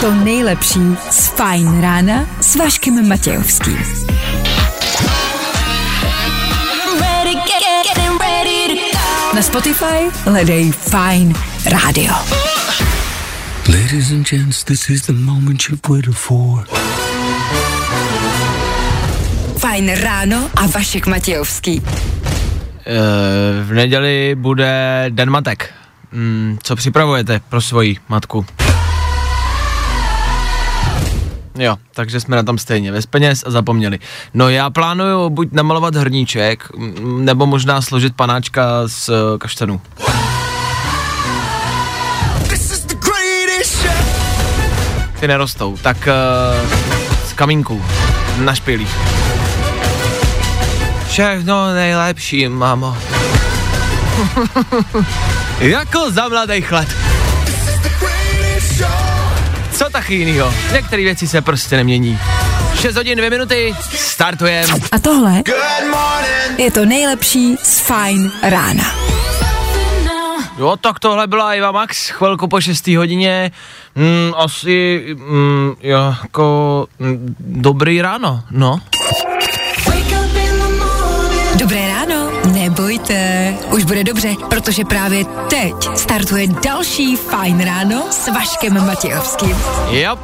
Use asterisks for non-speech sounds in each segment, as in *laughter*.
To nejlepší z Fajn rána s Vaškem Matějovským. Na Spotify hledej Fine Radio. Ladies and gents, this is the moment you've waited for. Fajn ráno a Vašek Matějovský. Eh, v neděli bude Den matek. Mm, co připravujete pro svoji matku? Jo, takže jsme na tom stejně, bez peněz a zapomněli. No já plánuju buď namalovat hrníček, mm, nebo možná složit panáčka z eh, kaštanů. Ty nerostou, tak uh, z kamínků, na špilích. Všechno nejlepší, mamo. *laughs* jako za mladých let. Co tak jinýho? Některé věci se prostě nemění. 6 hodin, 2 minuty, startujeme. A tohle je to nejlepší z Fine rána. Jo, tak tohle byla Iva Max, chvilku po 6 hodině. Mm, asi, mm, jako, mm, dobrý ráno, no. Bude dobře, protože právě teď startuje další Fajn ráno s Vaškem Matějovským. Jo,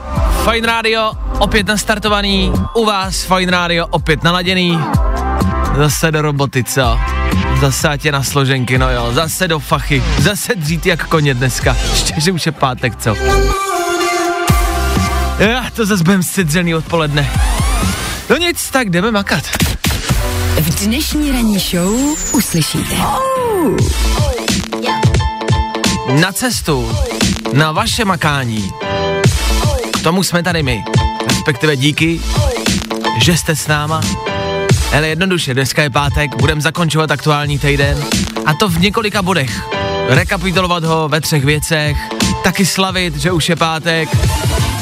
Fine Radio opět nastartovaný, u vás Fine Radio opět naladěný. Zase do roboty, co? Zase tě na složenky, no jo, zase do fachy, zase dřít jak koně dneska, ještě, že už je pátek, co? Já, to zase budem sedřený odpoledne. No nic, tak jdeme makat. Dnešní ranní show uslyšíte. Na cestu, na vaše makání. K tomu jsme tady my. Respektive díky, že jste s náma. Ale jednoduše, dneska je pátek, budeme zakončovat aktuální týden. A to v několika bodech. Rekapitulovat ho ve třech věcech, taky slavit, že už je pátek.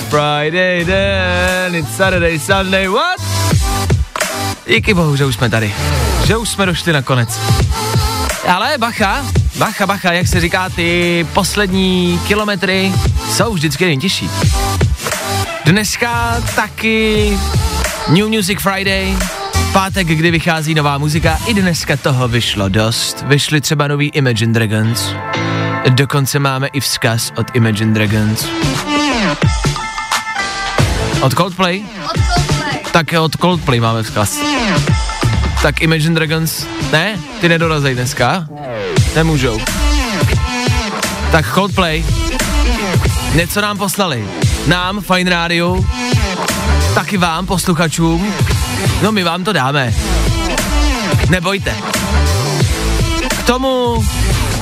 Friday then, it's Saturday, Sunday, what? Díky bohu, že už jsme tady. Že už jsme došli na konec. Ale bacha, bacha, bacha, jak se říká, ty poslední kilometry jsou vždycky nejtěžší. Dneska taky New Music Friday, pátek, kdy vychází nová muzika, i dneska toho vyšlo dost. Vyšly třeba nový Imagine Dragons, dokonce máme i vzkaz od Imagine Dragons. Od Coldplay? Tak od Coldplay máme vzkaz. Tak Imagine Dragons, ne? Ty nedorazej dneska? Nemůžou. Tak Coldplay, něco nám poslali. Nám, Fine Radio, taky vám, posluchačům. No my vám to dáme. Nebojte. K tomu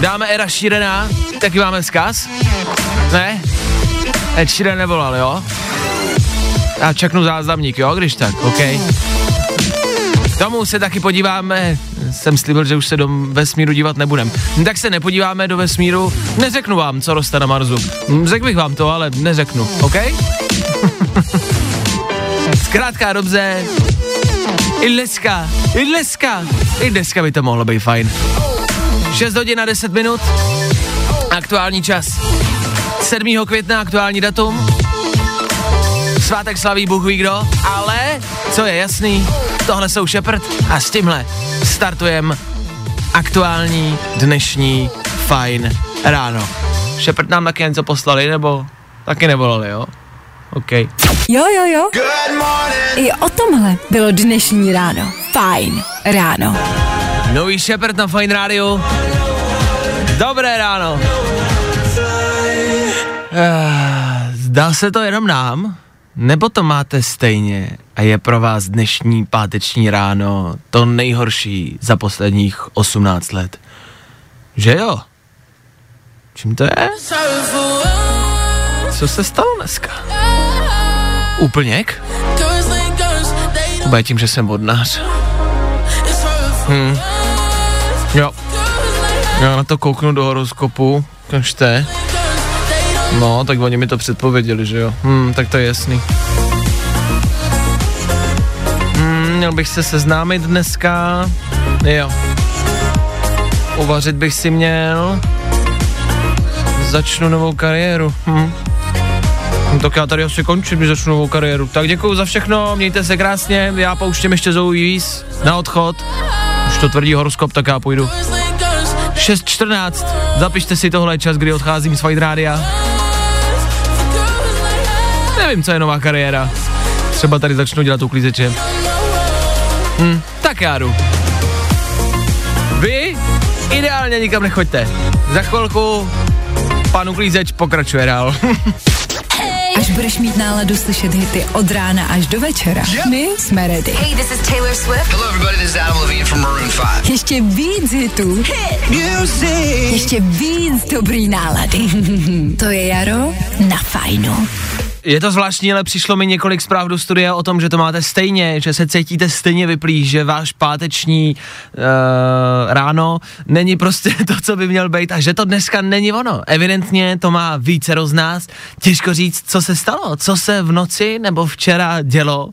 dáme Era Sheerana, taky máme vzkaz. Ne? Ed Sheeran nevolal, jo? Já čeknu záznamník, jo, když tak, OK. Tomu se taky podíváme, jsem slíbil, že už se do vesmíru dívat nebudem. Tak se nepodíváme do vesmíru, neřeknu vám, co roste na Marsu. Hm, Řekl bych vám to, ale neřeknu, OK? *laughs* Zkrátka dobře, i dneska, i dneska, i dneska by to mohlo být fajn. 6 hodin a 10 minut, aktuální čas. 7. května aktuální datum, svátek slaví Bůh ví kdo, ale co je jasný, tohle jsou Shepard a s tímhle startujem aktuální dnešní fajn ráno. Shepard nám taky něco poslali, nebo taky nevolali, jo? OK. Jo, jo, jo. I o tomhle bylo dnešní ráno. Fajn ráno. Nový Shepard na Fine Radio. Dobré ráno. Eh, Zdá se to jenom nám? Nebo to máte stejně a je pro vás dnešní páteční ráno to nejhorší za posledních 18 let? Že jo? Čím to je? Co se stalo dneska? Úplněk? Bude tím, že jsem vodnář. Hm. Jo. Já na to kouknu do horoskopu, kažte. No, tak oni mi to předpověděli, že jo. Hm, tak to je jasný. Hm, měl bych se seznámit dneska. Jo. uvařit bych si měl. Začnu novou kariéru. Hm. No, tak já tady asi končím, když začnu novou kariéru. Tak děkuji za všechno, mějte se krásně, já pouštím ještě Zoe víc na odchod. Už to tvrdí horoskop, tak já půjdu. 6.14, zapište si tohle čas, kdy odcházím z Fight Rádia. Nevím, co je nová kariéra. Třeba tady začnu dělat uklízeče. Hm, tak já jdu. Vy ideálně nikam nechoďte. Za chvilku pan uklízeč pokračuje dál. *laughs* Až budeš mít náladu slyšet hity od rána až do večera. My jsme ready. Hey, this is Taylor Swift. Hello, everybody. This is Adam Levine from Maroon 5. Ještě víc hitů. Ještě víc dobrý nálady. *laughs* to je Jaro na fajnu. Je to zvláštní, ale přišlo mi několik zpráv do studia o tom, že to máte stejně, že se cítíte stejně vyplý, že váš páteční uh, ráno není prostě *laughs* to, co by měl být a že to dneska není ono. Evidentně to má více z nás. Těžko říct, co se stalo, co se v noci nebo včera dělo.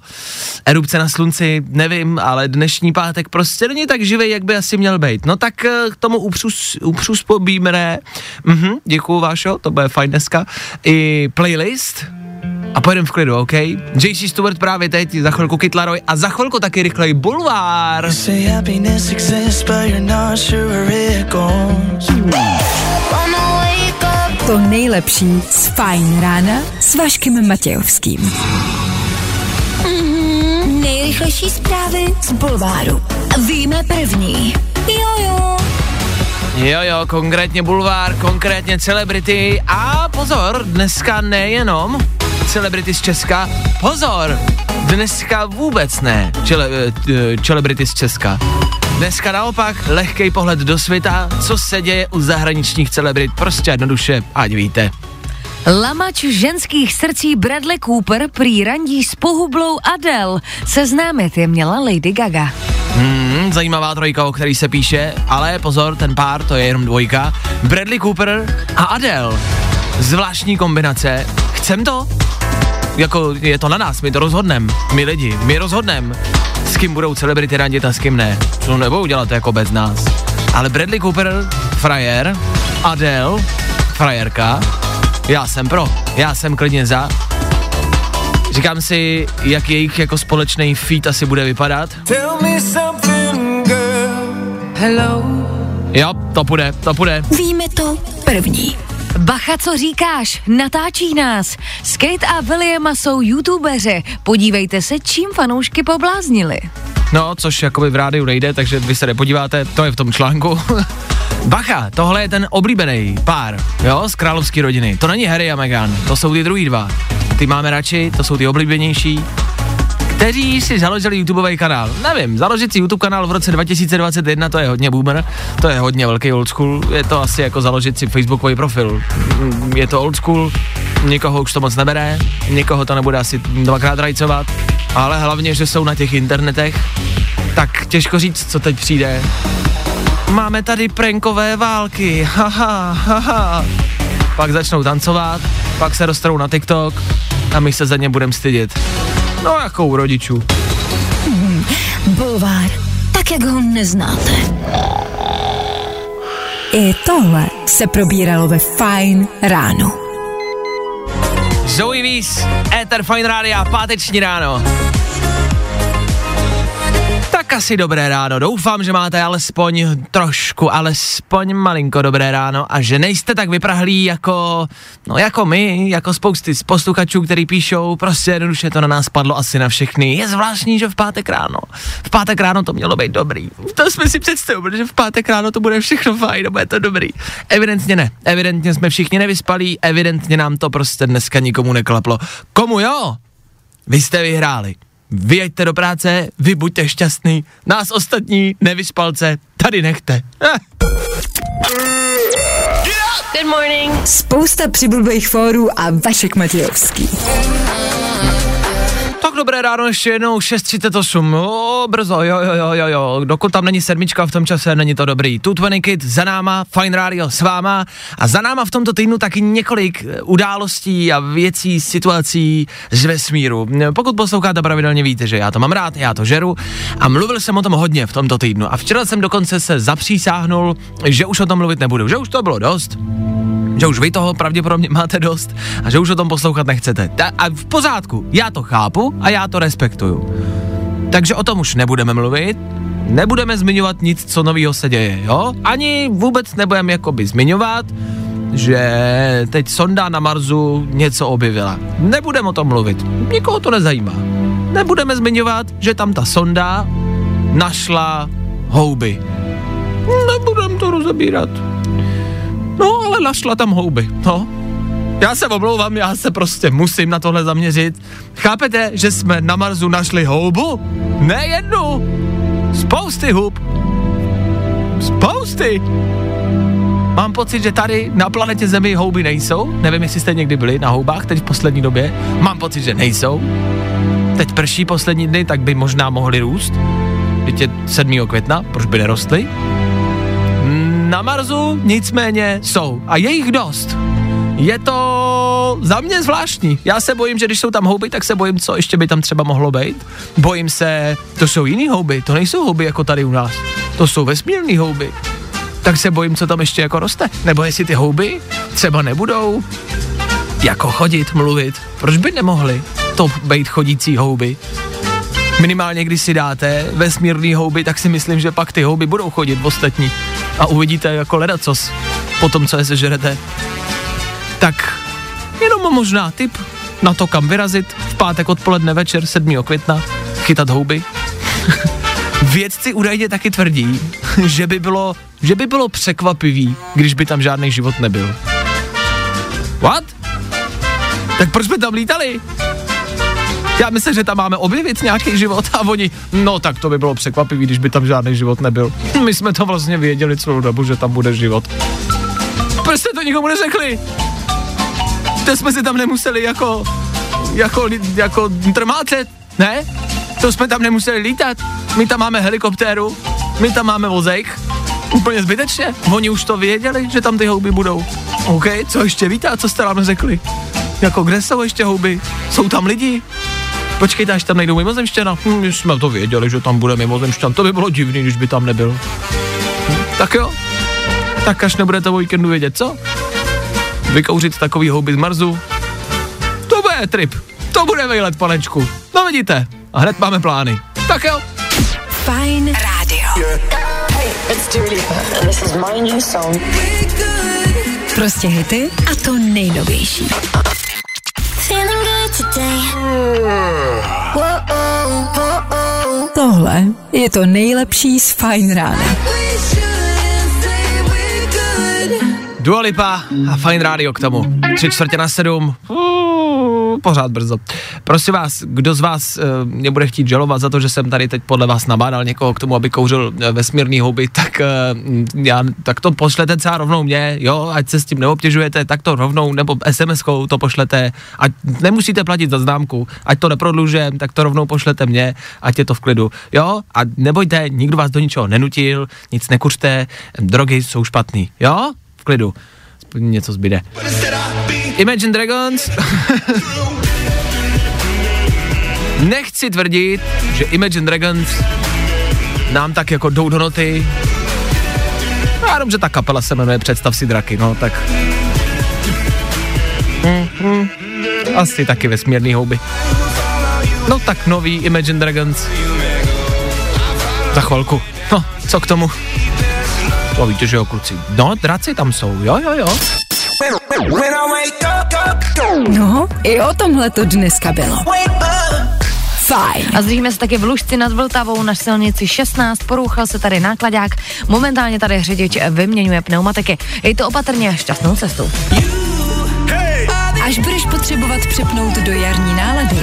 Erupce na slunci, nevím, ale dnešní pátek prostě není tak živý, jak by asi měl být. No tak uh, k tomu upřus, upřuspobíme. Mhm, děkuju Vášo, to bude fajn dneska. I playlist, a pojedeme v klidu, OK? JC Stewart právě teď, za chvilku Kytlaroj a za chvilku taky rychlej bulvár. To nejlepší z Fajn rána s Vaškem Matějovským. Mm-hmm, nejrychlejší zprávy z Bulváru. Víme první. Jojo. Jo, jo, konkrétně bulvár, konkrétně celebrity a pozor, dneska nejenom celebrity z Česka, pozor, dneska vůbec ne čele, eh, celebrity z Česka. Dneska naopak lehký pohled do světa, co se děje u zahraničních celebrit, prostě jednoduše, ať víte. Lamač ženských srdcí Bradley Cooper prý randí s pohublou Adele. Seznámit je měla Lady Gaga. Hmm, zajímavá trojka, o který se píše, ale pozor, ten pár, to je jenom dvojka. Bradley Cooper a Adele. Zvláštní kombinace. Chcem to? Jako je to na nás, my to rozhodneme. My lidi, my rozhodneme, s kým budou celebrity randit a s kým ne. To nebudou dělat jako bez nás. Ale Bradley Cooper, frajer, Adele, frajerka, já jsem pro, já jsem klidně za. Říkám si, jak jejich jako společný feat asi bude vypadat. Tell me something, girl. Hello. Jo, to půjde, to půjde. Víme to první. Bacha, co říkáš? Natáčí nás. Skate a Williama jsou youtubeři. Podívejte se, čím fanoušky pobláznili. No, což jakoby v rádiu nejde, takže vy se nepodíváte, to je v tom článku. *laughs* Bacha, tohle je ten oblíbený pár, jo, z královské rodiny. To není Harry a Meghan, to jsou ty druhý dva. Ty máme radši, to jsou ty oblíbenější. Kteří si založili YouTubeový kanál. Nevím, založit si YouTube kanál v roce 2021, to je hodně boomer, to je hodně velký old school, je to asi jako založit si Facebookový profil. Je to old school, nikoho už to moc nebere, nikoho to nebude asi dvakrát rajcovat, ale hlavně, že jsou na těch internetech, tak těžko říct, co teď přijde. Máme tady prankové války, haha, haha. Pak začnou tancovat, pak se dostanou na TikTok a my se za ně budeme stydět. No jako u rodičů. Bulvár, tak jak ho neznáte. I tohle se probíralo ve Fajn ráno. Zoe Víz, Ether Fine Rádia, páteční ráno. Tak asi dobré ráno. Doufám, že máte alespoň trošku, alespoň malinko dobré ráno a že nejste tak vyprahlí jako, no jako my, jako spousty z posluchačů, který píšou, prostě jednoduše to na nás padlo asi na všechny. Je zvláštní, že v pátek ráno. V pátek ráno to mělo být dobrý. To jsme si představili, protože v pátek ráno to bude všechno fajn, bude to dobrý. Evidentně ne. Evidentně jsme všichni nevyspalí, evidentně nám to prostě dneska nikomu neklaplo. Komu jo? Vy jste vyhráli. Vy jeďte do práce, vy buďte šťastný, nás ostatní nevyspalce tady nechte. Eh. Good morning. Spousta přibulbých fórů a Vašek Matějovský. Dobré ráno ještě jednou, 6.38, o, brzo, jo, jo, jo, jo, jo, dokud tam není sedmička v tom čase, není to dobrý. Tu 20 Kid za náma, Fine Radio s váma. A za náma v tomto týdnu taky několik eh, událostí a věcí, situací z vesmíru. Pokud posloucháte pravidelně, víte, že já to mám rád, já to žeru. A mluvil jsem o tom hodně v tomto týdnu. A včera jsem dokonce se zapřísáhnul, že už o tom mluvit nebudu, že už to bylo dost že už vy toho pravděpodobně máte dost a že už o tom poslouchat nechcete. Ta, a v pořádku, já to chápu a já to respektuju. Takže o tom už nebudeme mluvit, nebudeme zmiňovat nic, co novýho se děje, jo? Ani vůbec nebudeme jakoby zmiňovat, že teď sonda na Marsu něco objevila. Nebudeme o tom mluvit, nikoho to nezajímá. Nebudeme zmiňovat, že tam ta sonda našla houby. Nebudeme to rozebírat. Ale našla tam houby, no. Já se omlouvám, já se prostě musím na tohle zaměřit. Chápete, že jsme na Marsu našli houbu? Ne jednu. Spousty hub. Spousty. Mám pocit, že tady na planetě Zemi houby nejsou. Nevím, jestli jste někdy byli na houbách teď v poslední době. Mám pocit, že nejsou. Teď prší poslední dny, tak by možná mohly růst. Teď je 7. května, proč by nerostly? Na Marsu nicméně jsou a je jich dost. Je to za mě zvláštní. Já se bojím, že když jsou tam houby, tak se bojím, co ještě by tam třeba mohlo být. Bojím se, to jsou jiný houby, to nejsou houby jako tady u nás. To jsou vesmírné houby. Tak se bojím, co tam ještě jako roste. Nebo jestli ty houby třeba nebudou jako chodit, mluvit. Proč by nemohli to být chodící houby? Minimálně, když si dáte vesmírný houby, tak si myslím, že pak ty houby budou chodit ostatní. A uvidíte jako ledacos po tom, co je sežerete. Tak jenom možná tip na to, kam vyrazit v pátek odpoledne večer 7. května, chytat houby. *laughs* Vědci údajně taky tvrdí, že by bylo, že by bylo překvapivý, když by tam žádný život nebyl. What? Tak proč jsme tam lítali? Já myslím, že tam máme objevit nějaký život a oni, no tak to by bylo překvapivý, když by tam žádný život nebyl. My jsme to vlastně věděli celou dobu, že tam bude život. Proč jste to nikomu neřekli? To jsme si tam nemuseli jako, jako, jako trmácet, ne? To jsme tam nemuseli lítat. My tam máme helikoptéru, my tam máme vozejk. Úplně zbytečně. Oni už to věděli, že tam ty houby budou. OK, co ještě víte a co jste nám řekli? Jako kde jsou ještě houby? Jsou tam lidi? Počkejte, až tam nejdou mimozemštěna. Hm, my jsme to věděli, že tam bude mimozemšťan. To by bylo divný, když by tam nebyl. Hm, tak jo. Tak až nebudete o víkendu vědět, co? Vykouřit takový houby z Marsu? To bude trip. To bude výlet, panečku. No vidíte. A hned máme plány. Tak jo. Fajn rádio. Hey, it's Dua Lipa, and this is my new song. Prostě hity a to nejnovější. Tohle je to nejlepší z Fajn rána. Dua Lipa a Fine Radio k tomu. Tři čtvrtě na sedm. Pořád brzo. Prosím vás, kdo z vás uh, mě bude chtít žalovat za to, že jsem tady teď podle vás nabádal někoho k tomu, aby kouřil uh, vesmírný houby, *laughs* tak, uh, já, tak to pošlete třeba rovnou mě, jo, ať se s tím neobtěžujete, tak to rovnou, nebo SMS-kou to pošlete, ať nemusíte platit za známku, ať to neprodlužem, tak to rovnou pošlete mě, ať je to v klidu, jo, a nebojte, nikdo vás do ničeho nenutil, nic nekuřte, drogy jsou špatný, jo, klidu, aspoň něco zbyde. Imagine Dragons. *laughs* Nechci tvrdit, že Imagine Dragons nám tak jako jdou do noty. Já že ta kapela se jmenuje Představ si draky, no tak... Hmm. Asi taky vesmírný houby. No tak nový Imagine Dragons. Za chvilku. No, co k tomu? To víte, že jo, kluci. No, draci tam jsou, jo, jo, jo. No, i o tomhle to dneska bylo. Fajn. A zdržíme se taky v Lužci nad Vltavou na silnici 16, porouchal se tady nákladák, momentálně tady řidič vyměňuje pneumatiky. Je to opatrně šťastnou cestu. Až budeš potřebovat přepnout do jarní nálady,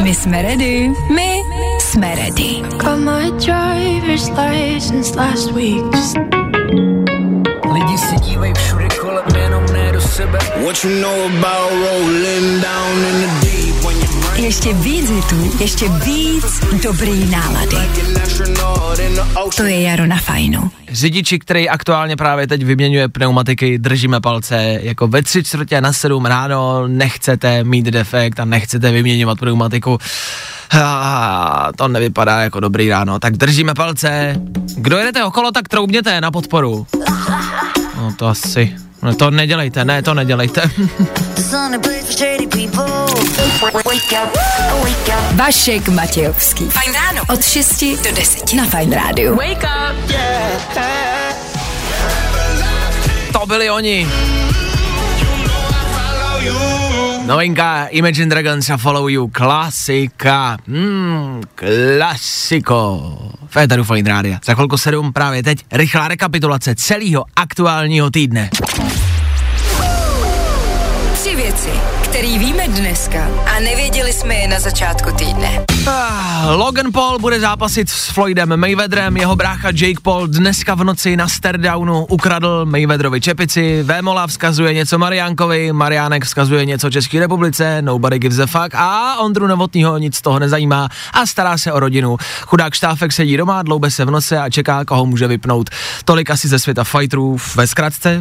my jsme ready. My jsme ready. Lidi se dívají všude kolem, jenom ne do sebe. What you know about rolling down in the deep when you Ještě víc hitů, ještě víc dobrý nálady. To je Jaro na fajnu. Řidiči, který aktuálně právě teď vyměňuje pneumatiky, držíme palce, jako ve tři čtvrtě na sedm ráno nechcete mít defekt a nechcete vyměňovat pneumatiku. Ah, to nevypadá jako dobrý ráno, tak držíme palce. Kdo jedete okolo, tak troubněte na podporu. No to asi, no to nedělejte, ne, to nedělejte. Vašek Matějovský. Fajn ráno. Od 6 do 10 na Fajn rádiu. Wake up. To byli oni. Novinka Imagine Dragons a Follow You, klasika, mm, klasiko. Féteru Fine Rádia. Za chvilku 7 právě teď rychlá rekapitulace celého aktuálního týdne. Tři věci, které víme dneska a nevěděli jsme je na začátku týdne. Ah, Logan Paul bude zápasit s Floydem Mayweatherem, jeho brácha Jake Paul dneska v noci na Stardownu ukradl Mayweatherovi čepici, Vémola vzkazuje něco Mariánkovi, Mariánek vzkazuje něco České republice, nobody gives a fuck a Ondru Novotního nic z toho nezajímá a stará se o rodinu. Chudák štáfek sedí doma, dloube se v nose a čeká, koho může vypnout. Tolik asi ze světa fighterů ve zkratce.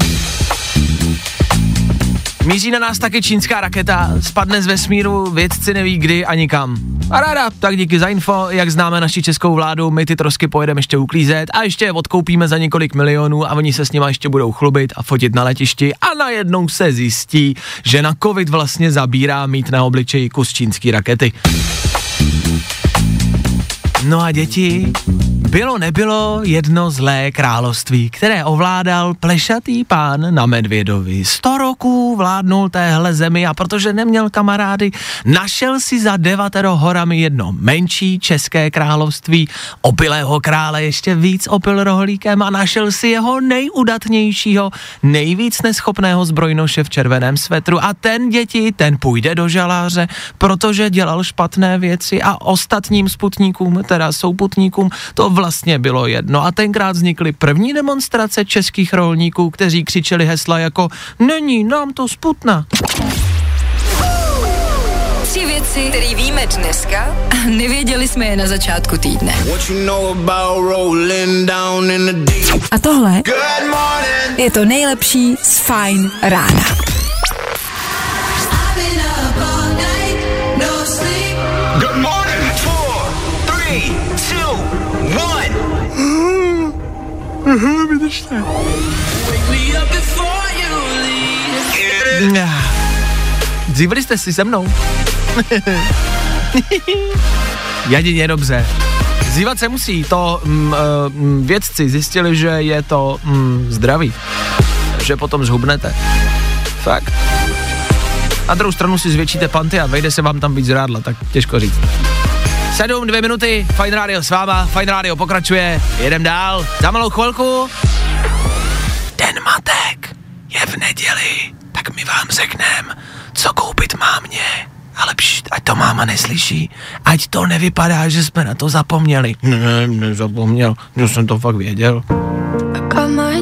Míří na nás taky čínská raketa, spadne z vesmíru, vědci neví kdy ani kam. A ráda, tak díky za info, jak známe naši českou vládu, my ty trosky pojedeme ještě uklízet a ještě je odkoupíme za několik milionů a oni se s nima ještě budou chlubit a fotit na letišti a najednou se zjistí, že na covid vlastně zabírá mít na obličeji kus čínský rakety. No a děti, bylo nebylo jedno zlé království, které ovládal plešatý pán na Medvědovi. Sto roků vládnul téhle zemi a protože neměl kamarády, našel si za devatero horami jedno menší české království, opilého krále ještě víc opil rohlíkem a našel si jeho nejudatnějšího, nejvíc neschopného zbrojnoše v červeném svetru a ten děti, ten půjde do žaláře, protože dělal špatné věci a ostatním sputníkům, teda souputníkům, to vlastně bylo jedno. A tenkrát vznikly první demonstrace českých rolníků, kteří křičeli hesla jako Není nám to sputna. Tři věci, které víme dneska a nevěděli jsme je na začátku týdne. A tohle je to nejlepší z Fine rána. *laughs* Zívali jste si se mnou? *laughs* Jedině dobře. Zívat se musí, to mm, mm, vědci zjistili, že je to mm, zdravý. Že potom zhubnete. Fakt. Na druhou stranu si zvětšíte panty a vejde se vám tam víc zrádla, tak těžko říct. Sedm, dvě minuty, Fine Radio s váma, Fine Radio pokračuje, jedem dál, za malou chvilku. Den matek je v neděli, tak my vám řekneme, co koupit mámě. Ale pšt, ať to máma neslyší, ať to nevypadá, že jsme na to zapomněli. Ne, nezapomněl, že jsem to fakt věděl. Got my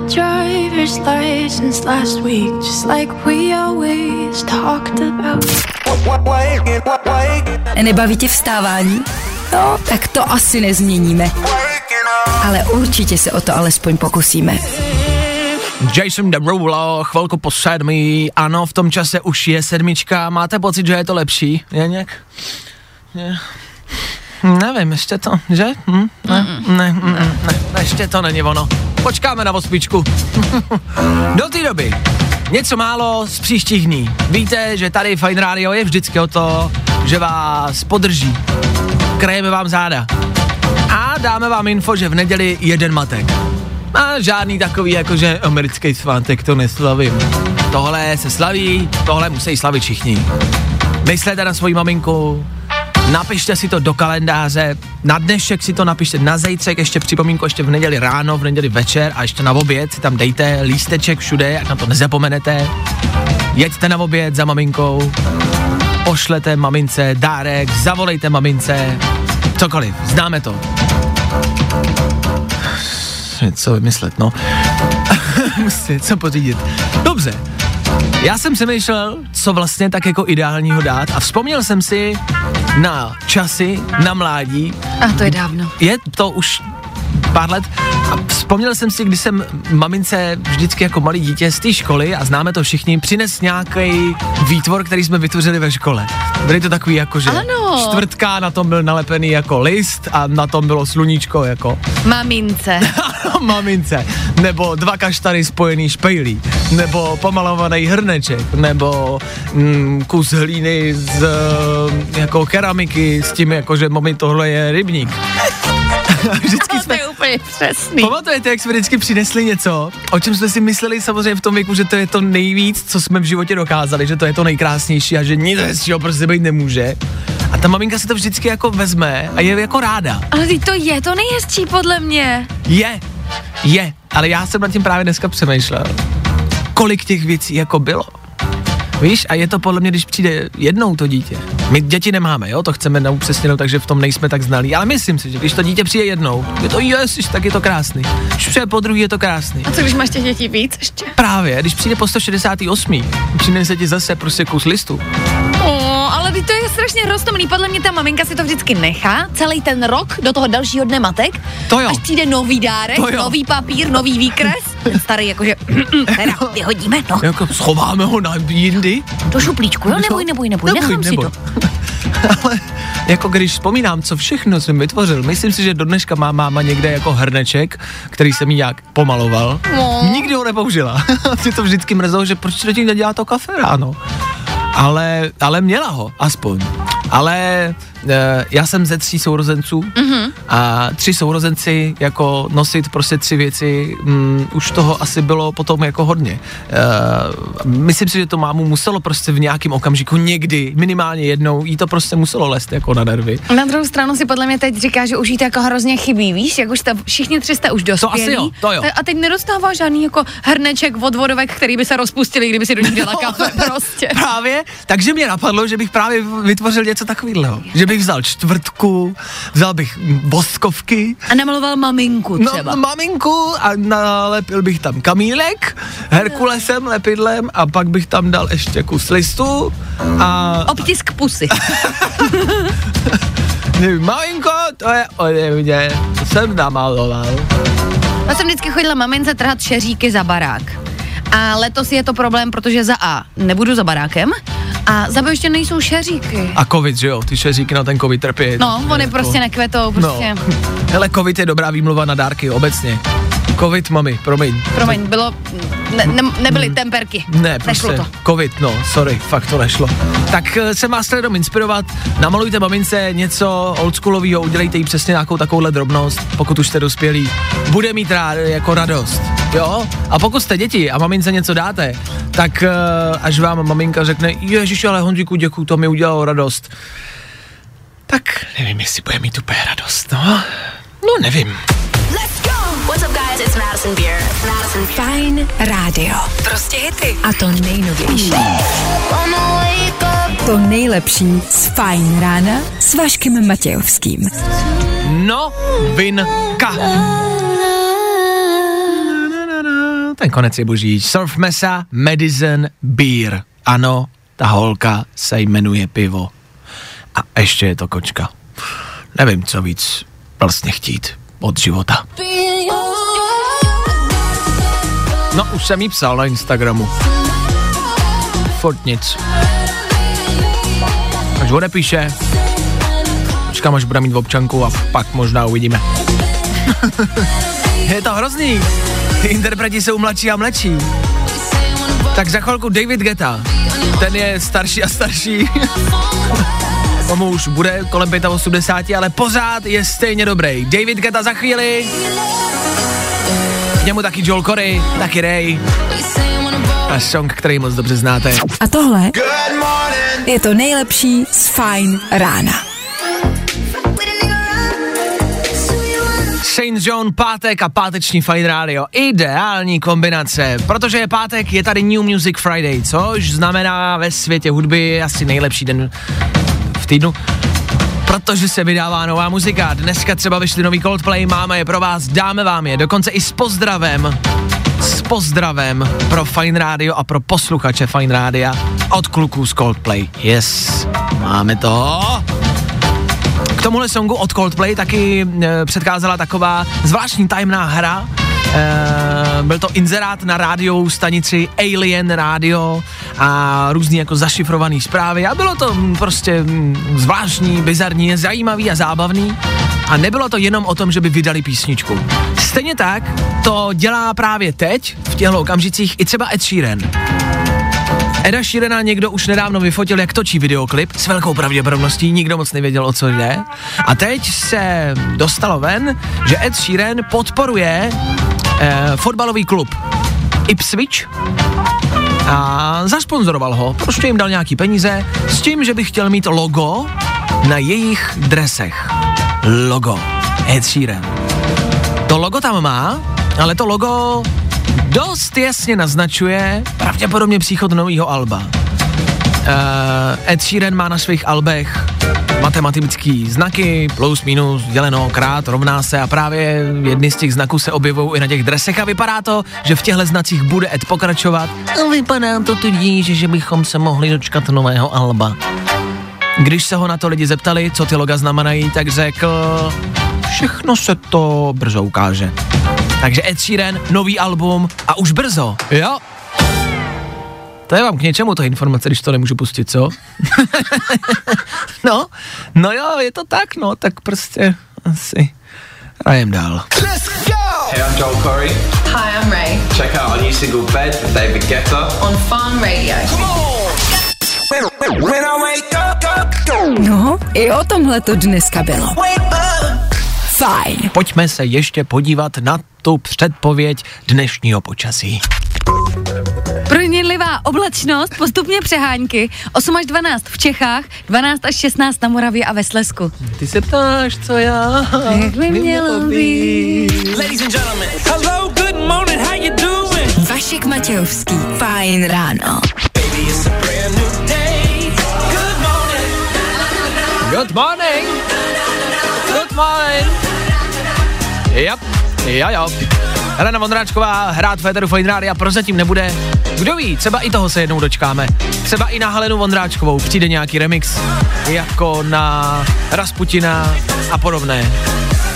driver's license last week, just like we always talked about. Nebaví tě vstávání? No, tak to asi nezměníme. Ale určitě se o to alespoň pokusíme. Jason Derulo, chvilku po sedmi, ano, v tom čase už je sedmička, máte pocit, že je to lepší? Je nějak? Je. Nevím, ještě to, že? Hm? Ne, ne, ne, ne, ne, ještě to není ono. Počkáme na osmičku. *laughs* Do té doby něco málo z příštích dní. Víte, že tady Fine Radio je vždycky o to, že vás podrží. Krajeme vám záda. A dáme vám info, že v neděli jeden matek. A žádný takový, jakože americký svátek to neslavím. Tohle se slaví, tohle musí slavit všichni. Myslete na svoji maminku, napište si to do kalendáře, na dnešek si to napište, na zejtřek, ještě připomínku, ještě v neděli ráno, v neděli večer a ještě na oběd si tam dejte lísteček všude, ať na to nezapomenete. Jeďte na oběd za maminkou, pošlete mamince dárek, zavolejte mamince, cokoliv, známe to. *sighs* Co vymyslet, no. *laughs* Musím něco pořídit. Dobře, Já jsem přemýšlel, co vlastně tak jako ideálního dát a vzpomněl jsem si na časy, na mládí. A to je dávno. Je to už pár let a vzpomněl jsem si, když jsem mamince vždycky jako malý dítě z té školy a známe to všichni, přines nějaký výtvor, který jsme vytvořili ve škole. Byly to takový jako, že Ano. čtvrtka, na tom byl nalepený jako list a na tom bylo sluníčko jako Mamince. *laughs* mamince, nebo dva kaštany spojený špejlí, nebo pomalovaný hrneček, nebo mm, kus hlíny z eh, jako keramiky s tím jako, že mami tohle je rybník. *laughs* Vždycky to jsme je úplně přesný. Pamatujete, jak jsme vždycky přinesli něco, o čem jsme si mysleli samozřejmě v tom věku, že to je to nejvíc, co jsme v životě dokázali, že to je to nejkrásnější a že nic hezčího prostě být nemůže. A ta maminka si to vždycky jako vezme a je jako ráda. Ale to je to nejhezčí podle mě. Je, je, ale já jsem nad tím právě dneska přemýšlel. Kolik těch věcí jako bylo? Víš, a je to podle mě, když přijde jednou to dítě. My děti nemáme, jo, to chceme neupřesněnou, takže v tom nejsme tak znalí, ale myslím si, že když to dítě přijde jednou, je to ježiš, tak je to krásný. Když přijde po druhý, je to krásný. A co když máš těch dětí víc ještě? Právě, když přijde po 168. přinese ti zase prostě kus listu. Ale to je strašně roztomný. Podle mě ta maminka si to vždycky nechá celý ten rok do toho dalšího dne matek. To jo. Až přijde nový dárek, To nový papír, nový výkres. *laughs* Starý jakože, *clears throat* teda, vyhodíme, no. Jako schováme ho na jindy. Do šuplíčku, jo? Neboj, neboj, neboj, nechám si to. *laughs* Ale jako když vzpomínám, co všechno jsem vytvořil, myslím si, že do dneška má máma někde jako hrneček, který jsem jí nějak pomaloval. No. Nikdy ho nepoužila. *laughs* Mě to vždycky mrzelo, že proč tím nedělá to kafe ráno. Ale, ale měla ho, aspoň. Ale já jsem ze tří sourozenců mm-hmm. a tři sourozenci jako nosit prostě tři věci, mm, už toho asi bylo potom jako hodně. E, myslím si, že to mámu muselo prostě v nějakém okamžiku někdy, minimálně jednou, jí to prostě muselo lést jako na nervy. Na druhou stranu si podle mě teď říká, že už jí to jako hrozně chybí, víš, jak už ta, všichni tři jste už dospělí. asi jo, to jo. A teď nedostává žádný jako hrneček od vodovek, který by se rozpustili, kdyby si do nich dala kafe, *laughs* prostě. Právě, takže mě napadlo, že bych právě vytvořil něco takového. Že bych vzal čtvrtku, vzal bych voskovky, A namaloval maminku no, třeba. maminku a nalepil bych tam kamílek, Herkulesem, lepidlem a pak bych tam dal ještě kus listu a Obtisk pusy. *laughs* maminko, to je ode mě, to jsem namaloval. Já jsem vždycky chodila mamince trhat šeříky za barák. A letos je to problém, protože za A nebudu za barákem a za B ještě nejsou šeříky. A covid, že jo, ty šeříky na ten covid trpí. No, oni jako- prostě nekvetou, prostě. No. Hele, covid je dobrá výmluva na dárky, obecně. Covid, mami, promiň. Promiň, bylo, ne, ne, nebyly temperky. Ne, Nešlo prostě to. covid, no, sorry, fakt to nešlo. Tak eh, jsem vás chtěl jenom inspirovat, namalujte mamince něco oldschoolového, udělejte jí přesně nějakou takovouhle drobnost, pokud už jste dospělí. Bude mít rád, jako radost, jo? A pokud jste děti a mamince něco dáte, tak eh, až vám maminka řekne, ježiš, ale Honziku, děkuju, to mi udělalo radost. Tak nevím, jestli bude mít úplně radost, no. No nevím. Let's go! What's up, guys? It's Madison Beer. Madison Fajn rádio. Prostě hity. A to nejnovější. To nejlepší z Fajn rána s Vaškem Matějovským. No, vinka. Ten konec je boží. Surf Mesa, Medicine, Beer. Ano, ta holka se jmenuje pivo. A ještě je to kočka. Nevím, co víc vlastně chtít od života. No, už jsem jí psal na Instagramu. Furt nic. Až odepíše, počkám, až bude mít občanku a pak možná uvidíme. *laughs* je to hrozný. Ty interpreti jsou mladší a mladší. Tak za chvilku David Geta. Ten je starší a starší. *laughs* Tomu už bude kolem 85, ale pořád je stejně dobrý. David Geta za chvíli. K němu taky Joel Corey, taky Ray. A song, který moc dobře znáte. A tohle je to nejlepší z Fajn rána. Saint John, pátek a páteční Fine Radio. Ideální kombinace, protože je pátek, je tady New Music Friday, což znamená ve světě hudby asi nejlepší den týdnu. Protože se vydává nová muzika. Dneska třeba vyšli nový Coldplay, máme je pro vás, dáme vám je, dokonce i s pozdravem. s pozdravem pro Fine Radio a pro posluchače Fine Rádia od kluků z Coldplay. Yes, máme to. K tomuhle songu od Coldplay taky e, taková zvláštní tajemná hra. E, byl to inzerát na rádiovou stanici Alien Radio a různý jako zašifrovaný zprávy a bylo to mm, prostě mm, zvláštní, bizarní, zajímavý a zábavný. A nebylo to jenom o tom, že by vydali písničku. Stejně tak to dělá právě teď, v těchto okamžicích, i třeba Ed Sheeran. Eda Sheerana někdo už nedávno vyfotil, jak točí videoklip, s velkou pravděpodobností, nikdo moc nevěděl, o co jde. A teď se dostalo ven, že Ed Sheeran podporuje eh, fotbalový klub Ipswich a zasponzoroval ho, prostě jim dal nějaký peníze s tím, že by chtěl mít logo na jejich dresech. Logo. Ed Sheeran. To logo tam má, ale to logo dost jasně naznačuje pravděpodobně příchod nového alba. Uh, Ed Sheeran má na svých albech matematický znaky, plus, minus, děleno, krát, rovná se a právě jedny z těch znaků se objevují i na těch dresech a vypadá to, že v těchto znacích bude Ed pokračovat vypadá to tudíž, že bychom se mohli dočkat nového alba. Když se ho na to lidi zeptali, co ty loga znamenají, tak řekl, všechno se to brzo ukáže. Takže Ed Sheeran, nový album a už brzo, jo? To je vám k něčemu ta informace, když to nemůžu pustit, co? *laughs* no, no jo, je to tak, no, tak prostě asi hrajem dál. Hey, I'm Joel Corey. Hi, I'm Ray Check out our new single Bed with David Guetta. on Farm Radio. No, i o tomhle to dneska bylo. Fajn. Pojďme se ještě podívat na tu předpověď dnešního počasí. Proměnlivá oblačnost, postupně přehánky, 8 až 12 v Čechách, 12 až 16 na Moravě a ve Slesku. Ty se ptáš, co já Jak by mělo být? Ladies and gentlemen, hello, good morning, how you doing? Vašek Matějovský. Fajn ráno. Baby, it's a brand new day. Good morning. Good morning. Good morning. Yep. Jo, jo. Helena Vondráčková hrát Féteru Fine Rádia prozatím nebude. Kdo ví, třeba i toho se jednou dočkáme. Třeba i na Helenu Vondráčkovou přijde nějaký remix, jako na Rasputina a podobné.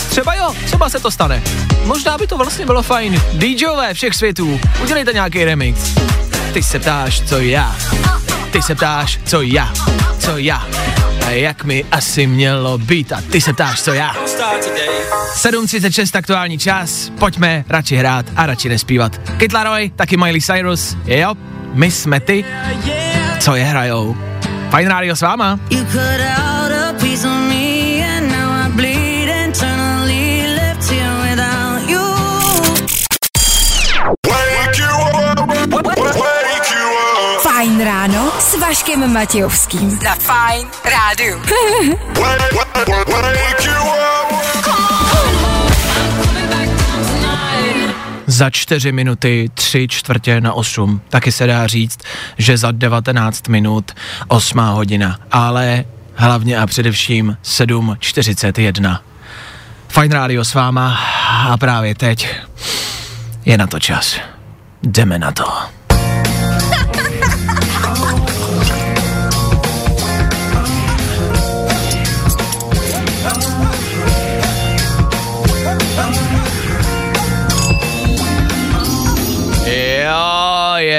Třeba jo, třeba se to stane. Možná by to vlastně bylo fajn. DJové všech světů, udělejte nějaký remix. Ty se ptáš, co já. Ty se ptáš, co já. Co já. Jak mi asi mělo být. A ty se ptáš, co já. Start today. 7.36 aktuální čas, pojďme radši hrát a radši nespívat. Kid taky Miley Cyrus, jo, my jsme ty, co je hrajou. Fajn rádio s váma. You Vaškem Matějovským. Na Fajn rádiu. *laughs* Za čtyři minuty, tři čtvrtě na osm. Taky se dá říct, že za 19 minut osmá hodina. Ale hlavně a především 7.41. Fajn rádio s váma a právě teď je na to čas. Jdeme na to.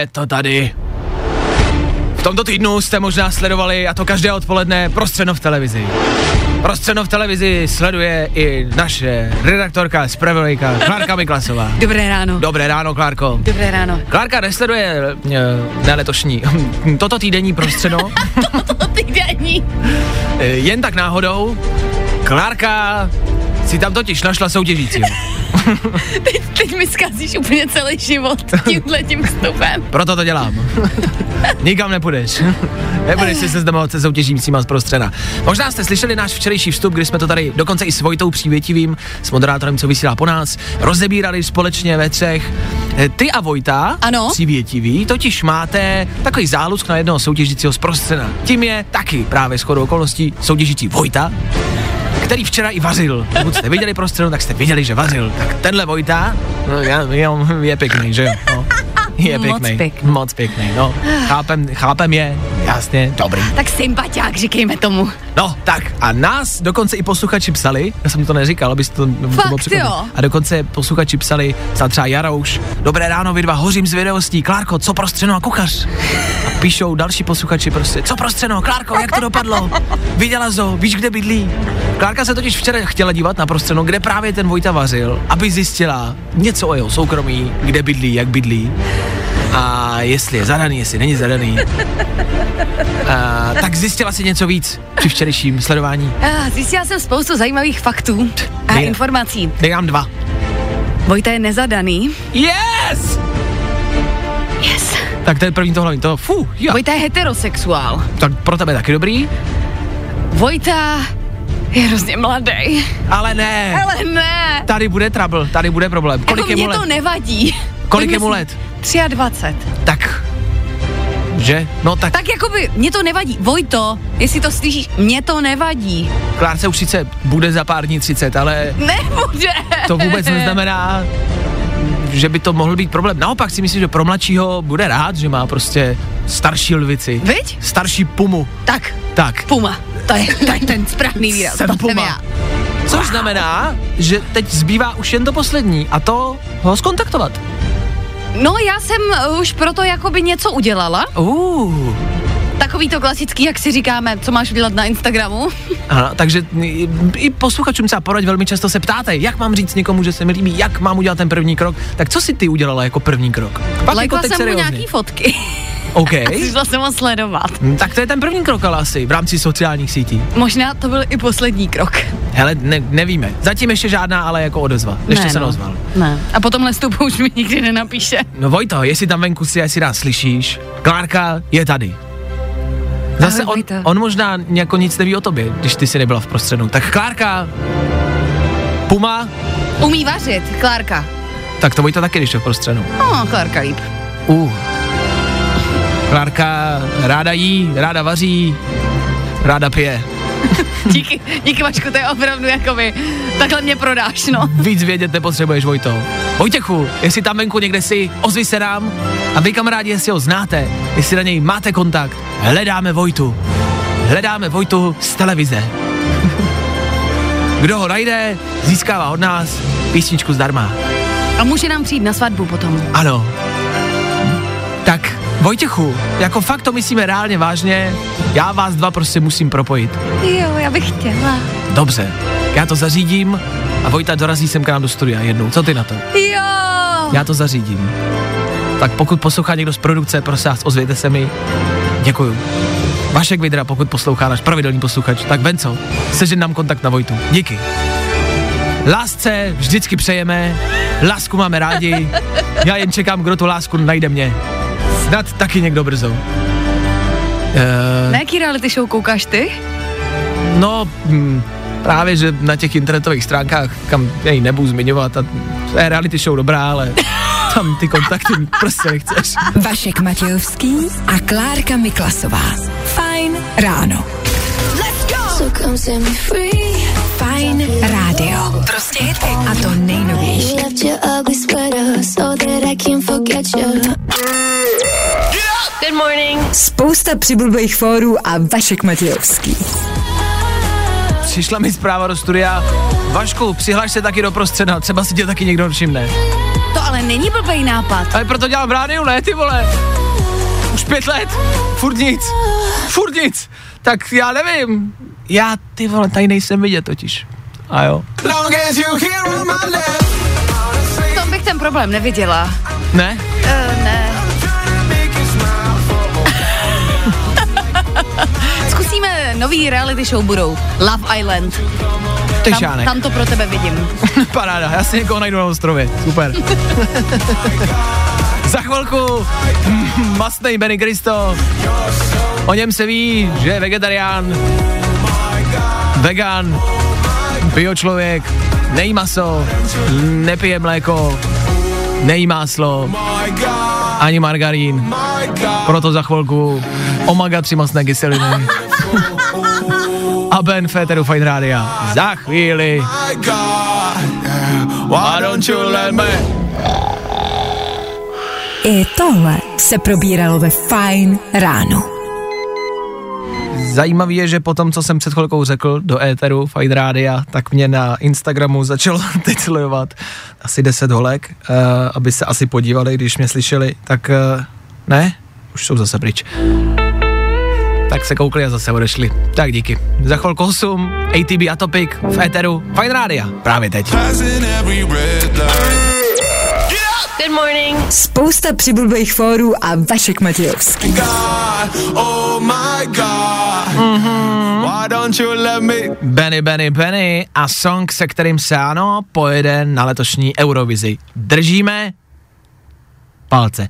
Je to tady. V tomto týdnu jste možná sledovali, a to každé odpoledne, prostředno v televizi. Prostředno v televizi sleduje i naše redaktorka, zpravodajka Klárka Miklasová. Dobré ráno. Dobré ráno, Klárko. Dobré ráno. Klárka nesleduje, eh, ne letošní, *laughs* toto týdenní prostředno, *laughs* Týdenní. eh, jen tak náhodou. Klárka si tam totiž našla soutěžícího. *laughs* *laughs* Teď, teď mi zkazíš úplně celý život tímhle tím vstupem. Proto to dělám. *laughs* Nikam nepůjdeš. Nebudeš si se zdemovat se soutěžícíma z prostřena. Možná jste slyšeli náš včerejší vstup, kdy jsme to tady dokonce i s Vojtou Přívětivým, s moderátorem, co vysílá po nás, rozebírali společně ve třech. Eh, Ty a Vojta, Ano. Přívětivý, totiž máte takový zálusk na jednoho soutěžícího z prostřena. Tím je taky právě shodou okolností soutěžící Vojta, který včera i vařil. Pokud jste viděli prostředu, tak jste viděli, že vařil. Tak tenhle Vojta, no, já, je, je pěkný, že jo? No. Je Moc pěkný. pěkný. Moc pěkný, no. Chápem, chápem je, jasně, dobrý. Tak sympatiák, říkejme tomu. No, tak a nás dokonce i posluchači psali, já jsem to neříkal, abyste to, to Fakt bylo překvapení. jo? A dokonce posluchači psali, psal třeba Jarouš, dobré ráno vy dva, hořím z vědovostí, Klárko, co pro střeno a kuchař? A píšou další posluchači prostě, co pro střeno, Klárko, jak to dopadlo? Viděla zo, víš, kde bydlí? Klárka se totiž včera chtěla dívat na prostřeno, kde právě ten Vojta vařil, aby zjistila něco o jeho soukromí, kde bydlí, jak bydlí a jestli je zadaný, jestli není zadaný. *laughs* A, tak zjistila si něco víc při včerejším sledování. Zjistila jsem spoustu zajímavých faktů a Dej- informací. Dej nám dva. Vojta je nezadaný. Yes! Yes. Tak to je první to hlavní, to, fu, jo. Vojta je heterosexuál. Tak pro tebe taky dobrý, Vojta je hrozně mladý. ale ne. Ale ne. Tady bude trouble, tady bude problém. Kolik jako je mu let? to nevadí. Kolik je mu let? 23. Tak, že? No tak, tak. Tak jakoby, mě to nevadí. Vojto, jestli to slyšíš, mě to nevadí. Klárce už 30, bude za pár dní 30, ale Nebude. to vůbec neznamená, že by to mohl být problém. Naopak si myslím, že pro mladšího bude rád, že má prostě starší lvici. Viď? Starší pumu. Tak, Tak. puma. To je, to je ten správný výraz. Jsem to puma. já. Což znamená, že teď zbývá už jen to poslední a to ho skontaktovat. No já jsem uh, už proto jakoby něco udělala. Uh. Takový to klasický, jak si říkáme, co máš udělat na Instagramu. *laughs* Ano, takže i, i posluchačům třeba poraď velmi často se ptáte, jak mám říct někomu, že se mi líbí, jak mám udělat ten první krok. Tak co si ty udělala jako první krok? Pak Lajkla jako teď jsem mu nějaký fotky. OK. Přišla jsem ho sledovat. Hm, Tak to je ten první krok ale asi v rámci sociálních sítí. Možná to byl i poslední krok. Hele, ne, nevíme. Zatím ještě žádná, ale jako odezva. Ještě Ne, se no. Ne. A potom lestupu už mi nikdy nenapíše. No Vojto, jestli tam venku si, jestli nás slyšíš, Klárka je tady. Zase Ahoj, on, Vojto. on možná jako nic neví o tobě, když ty si nebyla v prostředu. Tak Klárka, Puma, Umí vařit, Klárka. tak to Vojta taky, když je v prostředu. No, Klárka líp. Uh. Klárka ráda jí, ráda vaří, ráda pije. *laughs* Díky, díky Vašku, to je opravdu jakoby, takhle mě prodáš, no. Víc vědět nepotřebuješ, Vojto. Vojtěchu, jestli tam venku někde si, ozvi se nám a vy kamarádi, jestli ho znáte, jestli na něj máte kontakt, hledáme Vojtu. Hledáme Vojtu z televize. Kdo ho najde, získává od nás písničku zdarma. A může nám přijít na svatbu potom. Ano. Tak, Vojtěchu, jako fakt to myslíme reálně vážně, já vás dva prostě musím propojit. Jo, já bych chtěla. Dobře, já to zařídím a Vojta dorazí sem k nám do studia jednou. Co ty na to? Jo. Já to zařídím. Tak pokud poslouchá někdo z produkce, prosím vás, ozvěte se mi. Děkuju. Vašek Vidra, pokud poslouchá náš pravidelný posluchač, tak Benco, sežen nám kontakt na Vojtu. Díky. Lásce vždycky přejeme, lásku máme rádi, já jen čekám, kdo tu lásku najde mě. Snad taky někdo brzo. Uh, Na jaký reality show koukáš ty? no, hm, právě, že na těch internetových stránkách, kam já ji nebudu zmiňovat, a to je reality show dobrá, ale *laughs* tam ty kontakty prostě nechceš. Vašek Matějovský a Klárka Miklasová. Fajn ráno. So set me free. Fajn rádio. Prostě hity. A to nejnovější. Good morning. Spousta přibulbých fórů a Vašek Matějovský. Přišla mi zpráva do studia. Vašku, přihlaš se taky do prostředna, třeba si tě taky někdo všimne. To ale není blbý nápad. Ale proto dělám v rádiu, ne, ty vole. Už pět let, furt nic, furt nic. Tak já nevím, já ty vole, tady nejsem vidět totiž. A jo. V tom bych ten problém neviděla. Ne? Nový reality show budou. Love Island. Ty Tam, šánek. tam to pro tebe vidím. *laughs* Paráda, já si někoho najdu na ostrově. Super. *laughs* Za chvilku *laughs* mastnej Benny Cristo. O něm se ví, že je vegetarián, vegan, bio člověk, nejí maso, nepije mléko, nejí máslo, ani margarín. Proto za chvilku omega 3 mastné kyseliny. A Ben Féteru Fine Rádia. Za chvíli. I tohle se probíralo ve Fine ráno. Zajímavý je, že po tom, co jsem před chvilkou řekl do éteru Fine Rádia, tak mě na Instagramu začalo *laughs* teď sledovat asi 10 holek, uh, aby se asi podívali, když mě slyšeli, tak uh, ne, už jsou zase pryč. Tak se koukli a zase odešli. Tak díky. Za chvilku 8, ATB Atopic v éteru Fine Rádia. Právě teď. Good morning. Spousta přibulbých fórů a Vašek Matějovský. Oh my god. Why don't you let me? Benny, Benny, Benny a song, se kterým se ano pojede na letošní Eurovizi. Držíme palce.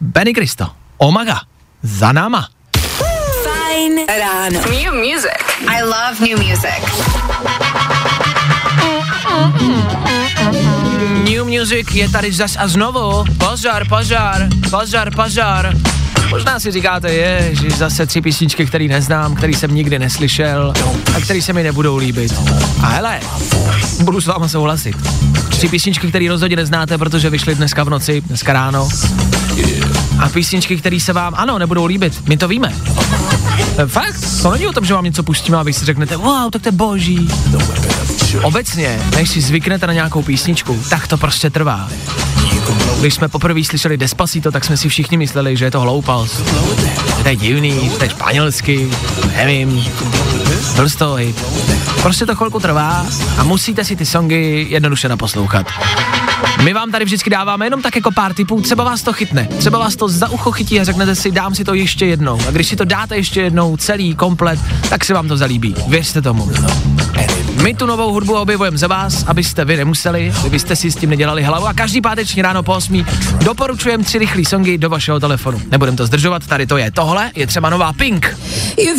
Benny Kristo, Omaga, za náma. Fajn ráno. New music. I love new music. New Music je tady zas a znovu. Pozor, pozor, pozor, pozor. Možná si říkáte, je, že zase tři písničky, který neznám, který jsem nikdy neslyšel a který se mi nebudou líbit. A hele, budu s váma souhlasit. Tři písničky, které rozhodně neznáte, protože vyšly dneska v noci, dneska ráno. A písničky, které se vám, ano, nebudou líbit. My to víme. E, Fakt, to není o tom, že vám něco pustíme a vy si řeknete, wow, tak to je boží. Obecně, než si zvyknete na nějakou písničku, tak to prostě trvá. Když jsme poprvé slyšeli Despacito, tak jsme si všichni mysleli, že je to hloupost. Že to je divný, že to je španělsky, nevím, byl toho hit. Prostě to chvilku trvá a musíte si ty songy jednoduše naposlouchat. My vám tady vždycky dáváme jenom tak jako pár tipů, třeba vás to chytne, třeba vás to za ucho chytí a řeknete si, dám si to ještě jednou. A když si to dáte ještě jednou, celý, komplet, tak se vám to zalíbí. Věřte tomu. My tu novou hudbu objevujeme za vás, abyste vy nemuseli, kdybyste si s tím nedělali hlavu a každý páteční ráno po 8 doporučujeme tři rychlé songy do vašeho telefonu. Nebudem to zdržovat, tady to je. Tohle je třeba nová Pink. You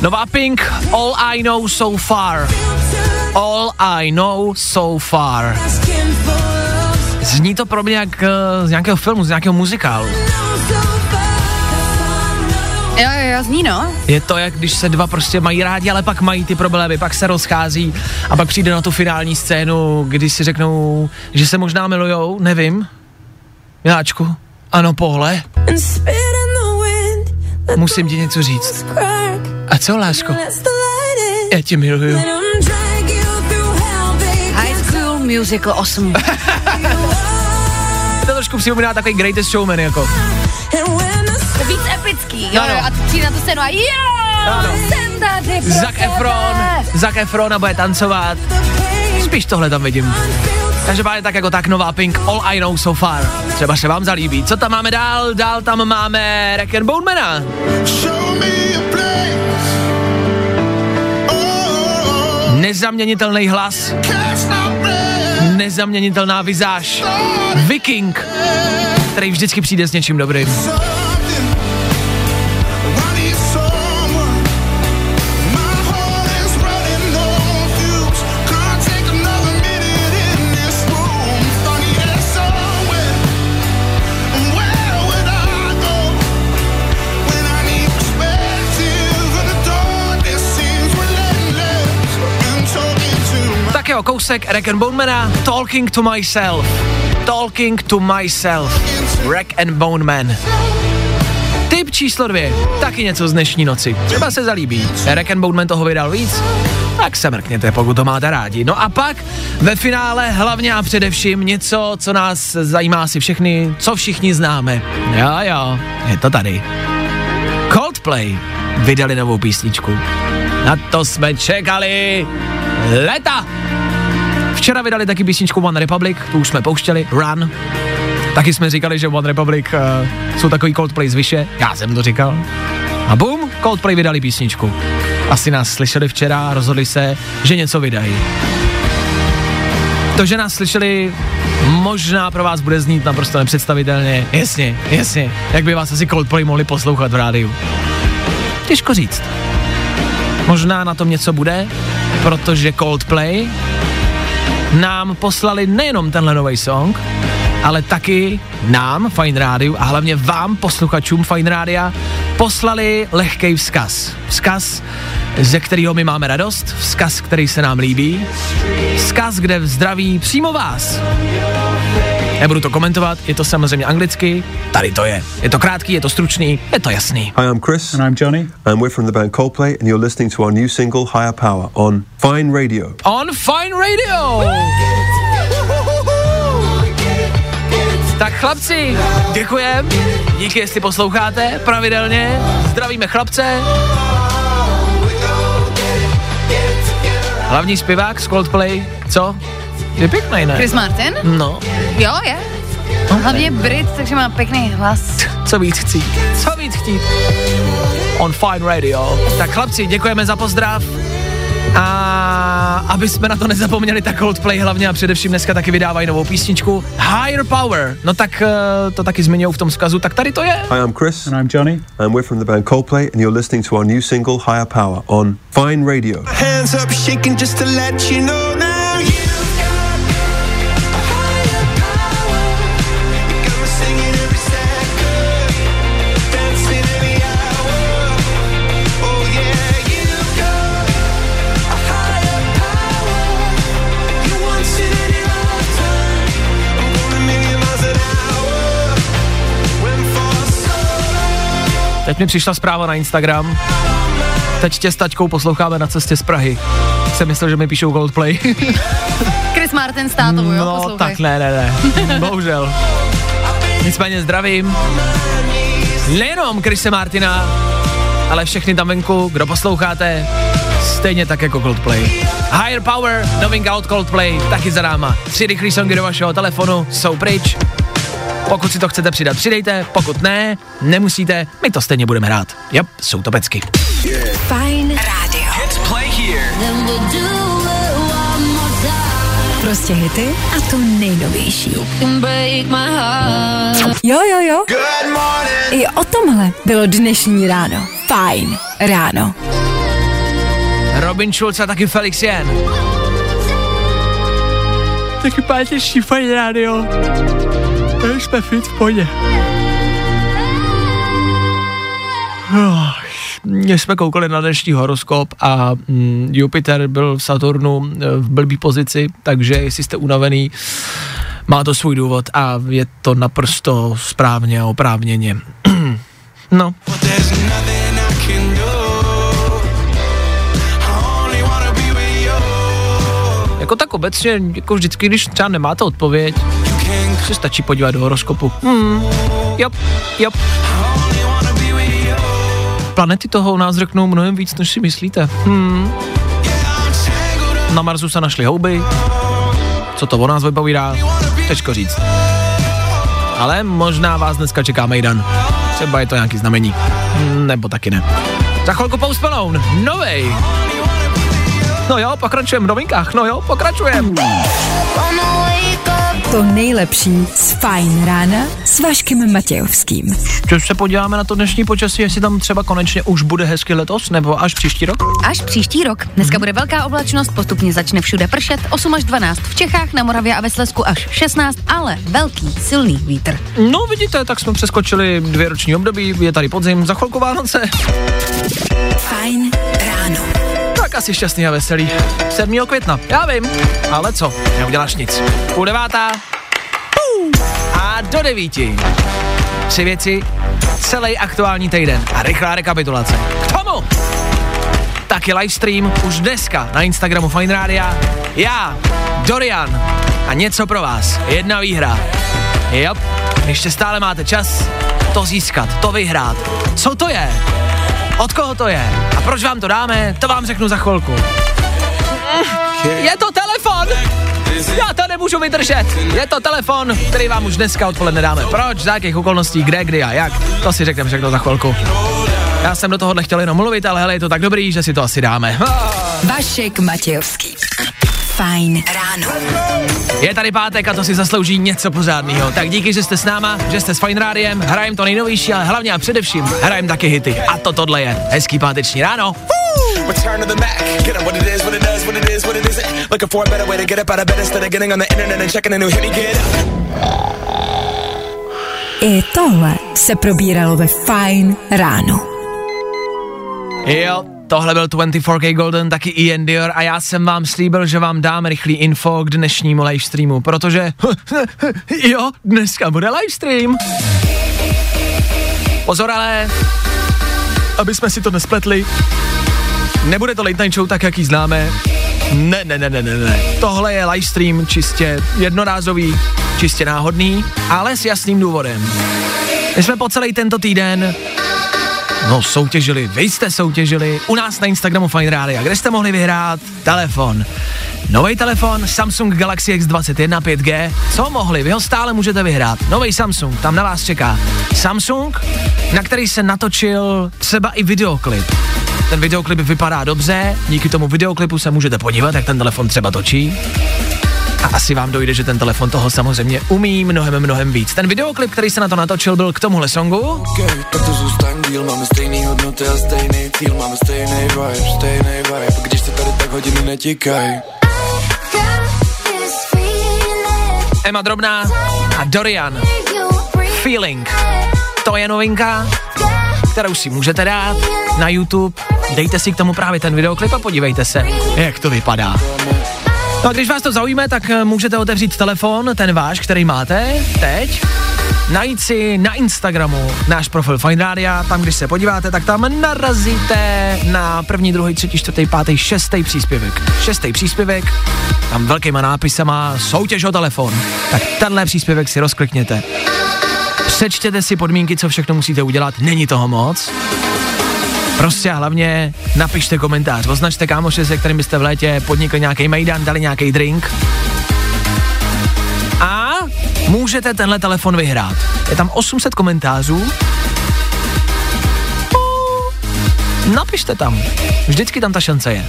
Nová Pink, All I Know So Far. All I Know So Far. Zní to pro mě jak eh, z nějakého filmu, z nějakého muzikálu. Jo, jo, jo, zní no. Je to, jak když se dva prostě mají rádi, ale pak mají ty problémy, pak se rozchází a pak přijde na tu finální scénu, kdy si řeknou, že se možná milujou, nevím. Miláčku, ano, pohle, musím ti něco říct. A co, lásko? Já tě miluju. High School Musical 8. *laughs* To trošku připomíná takový greatest showman, jako. The Víc epický, jo, Ano. jo, a ty přijde na tu scénu a jo, Ano. jsem tady Zac Efron. Zac Efron a bude tancovat. pain Spíš tohle tam vidím. unfiltered. Každopádně tak jako tak nová Pink, All I Know So Far. Třeba se vám zalíbí. Co tam máme dál? Dál tam máme Rack and Bone Mana. Show me Nezaměnitelný hlas, nezaměnitelná vizáž. Viking, který vždycky přijde s něčím dobrým. Jo, kousek Rack and Bone Mana, Talking to Myself. Talking to Myself. Rack and Bone Man. Tip číslo dvě, taky něco z dnešní noci. Třeba se zalíbí. Rack and Bone Man toho vydal víc, tak se mrkněte, pokud to máte rádi. No a pak ve finále hlavně a především něco, co nás zajímá asi všechny, co všichni známe. Jo, jo, je to tady. Coldplay vydali novou písničku. Na to jsme čekali leta. Včera vydali taky písničku One Republic, tu už jsme pouštěli, Run. Taky jsme říkali, že One Republic uh, jsou takový Coldplay zvyše, já jsem to říkal. A bum, Coldplay vydali písničku. Asi nás slyšeli včera a rozhodli se, že něco vydají. To, že nás slyšeli možná pro vás bude znít naprosto nepředstavitelně. Jasně, jasně. Jak by vás asi Coldplay mohli poslouchat v rádiu? Těžko říct. Možná na tom něco bude, protože Coldplay nám poslali nejenom tenhle nový song, ale taky nám, Fine Radio, a hlavně vám, posluchačům Fine Rádia, poslali lehkej vzkaz. Vzkaz, ze kterého my máme radost, vzkaz, který se nám líbí, vzkaz, kde zdraví přímo vás. Nebudu to komentovat, je to samozřejmě anglicky, tady to je. Je to krátký, je to stručný, je to jasný. Hi, I'm Chris. And I'm Johnny. And we're from the band Coldplay, and you're listening to our new single, Higher Power, on Fine Radio. On Fine Radio! Tak chlapci, děkujem, díky, jestli posloucháte pravidelně, zdravíme chlapce. Hlavní zpěvák z Coldplay, co? Je pěkný, ne? Chris Martin? No, Jo, je. Hlavně Brit, takže má pěkný hlas. co víc chtít, co víc chtít. On Fine Radio. Tak chlapci, děkujeme za pozdrav. A aby jsme na to nezapomněli, tak Coldplay hlavně a především dneska taky vydávají novou písničku Higher Power. No tak eh, to taky zmiňují v tom vzkazu, tak tady to je. Hi, I'm Chris. And I'm Johnny. And we're from the band Coldplay, and you're listening to our new single, Higher Power, on Fine Radio. Hands up, shaking just to let you know now. Teď mi přišla zpráva na Instagram. Teď tě s taťkou posloucháme na cestě z Prahy. Jsem myslel, že mi píšou Coldplay. *laughs* Chris Martin s tátou, jo, no, poslouchej. tak ne, ne, ne. *laughs* Bohužel. Nicméně zdravím. Nejenom Krise Martina, ale všechny tam venku, kdo posloucháte, stejně tak jako Coldplay. Higher Power, novinka od Coldplay, taky za náma. Tři rychlý songy do vašeho telefonu jsou pryč. Pokud si to chcete přidat, přidejte, pokud ne, nemusíte, my to stejně budeme hrát. Jop, jsou to pecky. Fajn rádio. Prostě hity a to nejnovější. Jo, jo, jo. good morning. I o tomhle bylo dnešní ráno. Fajn ráno. Robin Schulz a taky Felix Jen. Taky páteční fajn rádio. Jsme fit v pohodě. Oh, Když jsme koukali na dnešní horoskop a mm, Jupiter byl v Saturnu eh, v blbý pozici, takže jestli jste unavený, má to svůj důvod a je to naprosto správně a oprávněně. *clears throat* no, jako tak obecně, jako vždycky, když třeba nemáte odpověď, se stačí podívat do horoskopu. Hmm, jop, jop. Planety toho o nás řeknou mnohem víc, než si myslíte. Hmm, na Marsu se našly houby. Co to o nás vypovídá? Těžko říct. Ale možná vás dneska čeká Mejdan. Třeba je to nějaký znamení. Nebo taky ne. Za chvilku Post Malone, novej. No jo, pokračujeme v novinkách, no jo, pokračujeme. To nejlepší z Fajn rána s Vaškem Matějovským. Když se podíváme na to dnešní počasí, jestli tam třeba konečně už bude hezky letos, nebo až příští rok? Až příští rok. Dneska bude velká oblačnost, postupně začne všude pršet, 8 až 12 v Čechách, na Moravě a ve Slezsku až 16, ale velký, silný vítr. No vidíte, tak jsme přeskočili dvě roční období, je tady podzim, za chvilku Vánoce. Fajn ráno. Tak asi šťastný a veselý. 7. května, já vím, ale co, neuděláš nic. Půl devátá a do devíti. Tři věci, celý aktuální týden a rychlá rekapitulace. K tomu taky livestream už dneska na Instagramu Fine Rádia. Já, Dorian a něco pro vás. Jedna výhra. Jop, ještě stále máte čas to získat, to vyhrát. Co to je? Od koho to je? A proč vám to dáme? To vám řeknu za chvilku. Je to telefon! Já to nemůžu vydržet. Je to telefon, který vám už dneska odpoledne dáme. Proč, za jakých okolností, kde, kdy a jak? To si řekneme všechno za chvilku. Já jsem do tohohle chtěl jenom mluvit, ale hele, je to tak dobrý, že si to asi dáme. Vašek Matějovský. Fajn ráno. Je tady pátek a to si zaslouží něco pořádného. Tak díky, že jste s náma, že jste s Fine Rádiem, hrajem to nejnovější, ale hlavně a především hrajem taky hity. A to tohle je hezký páteční ráno. Return to the Mac. Get up what it is, what it does, what it is, what it isn't. Looking for a better way to get up out of bed instead of getting on the internet and checking a new hit. Me get up. I tohle se probíralo ve Fajn ráno. Jo, tohle byl 24K Golden, taky Ian Dior a já jsem vám slíbil, že vám dám rychlý info k dnešnímu livestreamu, protože *laughs* jo, dneska bude livestream. Pozor ale, aby jsme si to nespletli, nebude to late night show tak, jak ji známe. Ne, ne, ne, ne, ne, ne. Tohle je livestream čistě jednorázový, čistě náhodný, ale s jasným důvodem. My jsme po celý tento týden No, soutěžili, vy jste soutěžili u nás na Instagramu Fine Radio, kde jste mohli vyhrát telefon. Nový telefon Samsung Galaxy S21 5G. Co mohli? Vy ho stále můžete vyhrát. Nový Samsung, tam na vás čeká. Samsung, na který se natočil třeba i videoklip. Ten videoklip vypadá dobře, díky tomu videoklipu se můžete podívat, jak ten telefon třeba točí. A asi vám dojde, že ten telefon toho samozřejmě umí mnohem, mnohem víc. Ten videoklip, který se na to natočil, byl k tomuhle songu. Okay, tak to zůstaň díl, máme stejný hodnoty a stejný cíl, máme stejný vibe, stejný vibe. Když se tady tak hodiny netíkaj. Emma Drobná a Dorian. Feeling. To je novinka, kterou si můžete dát na YouTube. Dejte si k tomu právě ten videoklip a podívejte se, jak to vypadá. No a když vás to zaujme, tak eh, můžete otevřít telefon, ten váš, který máte teď, najít si na Instagramu náš profil Fine Radio, tam když se podíváte, tak tam narazíte na první, druhý, třetí, čtvrtý, pátý, šestý příspěvek. Šestý příspěvek, tam velkýma nápisama soutěž o telefon. Tak tenhle příspěvek si rozklikněte. Přečtěte si podmínky, co všechno musíte udělat, není toho moc. Prostě hlavně napište komentář, označte kámoše, se kterým byste v létě podnikli nějaký mejdan, dali nějaký drink. A můžete tenhle telefon vyhrát. Je tam 800 komentářů. Napište tam. Vždycky tam ta šance je.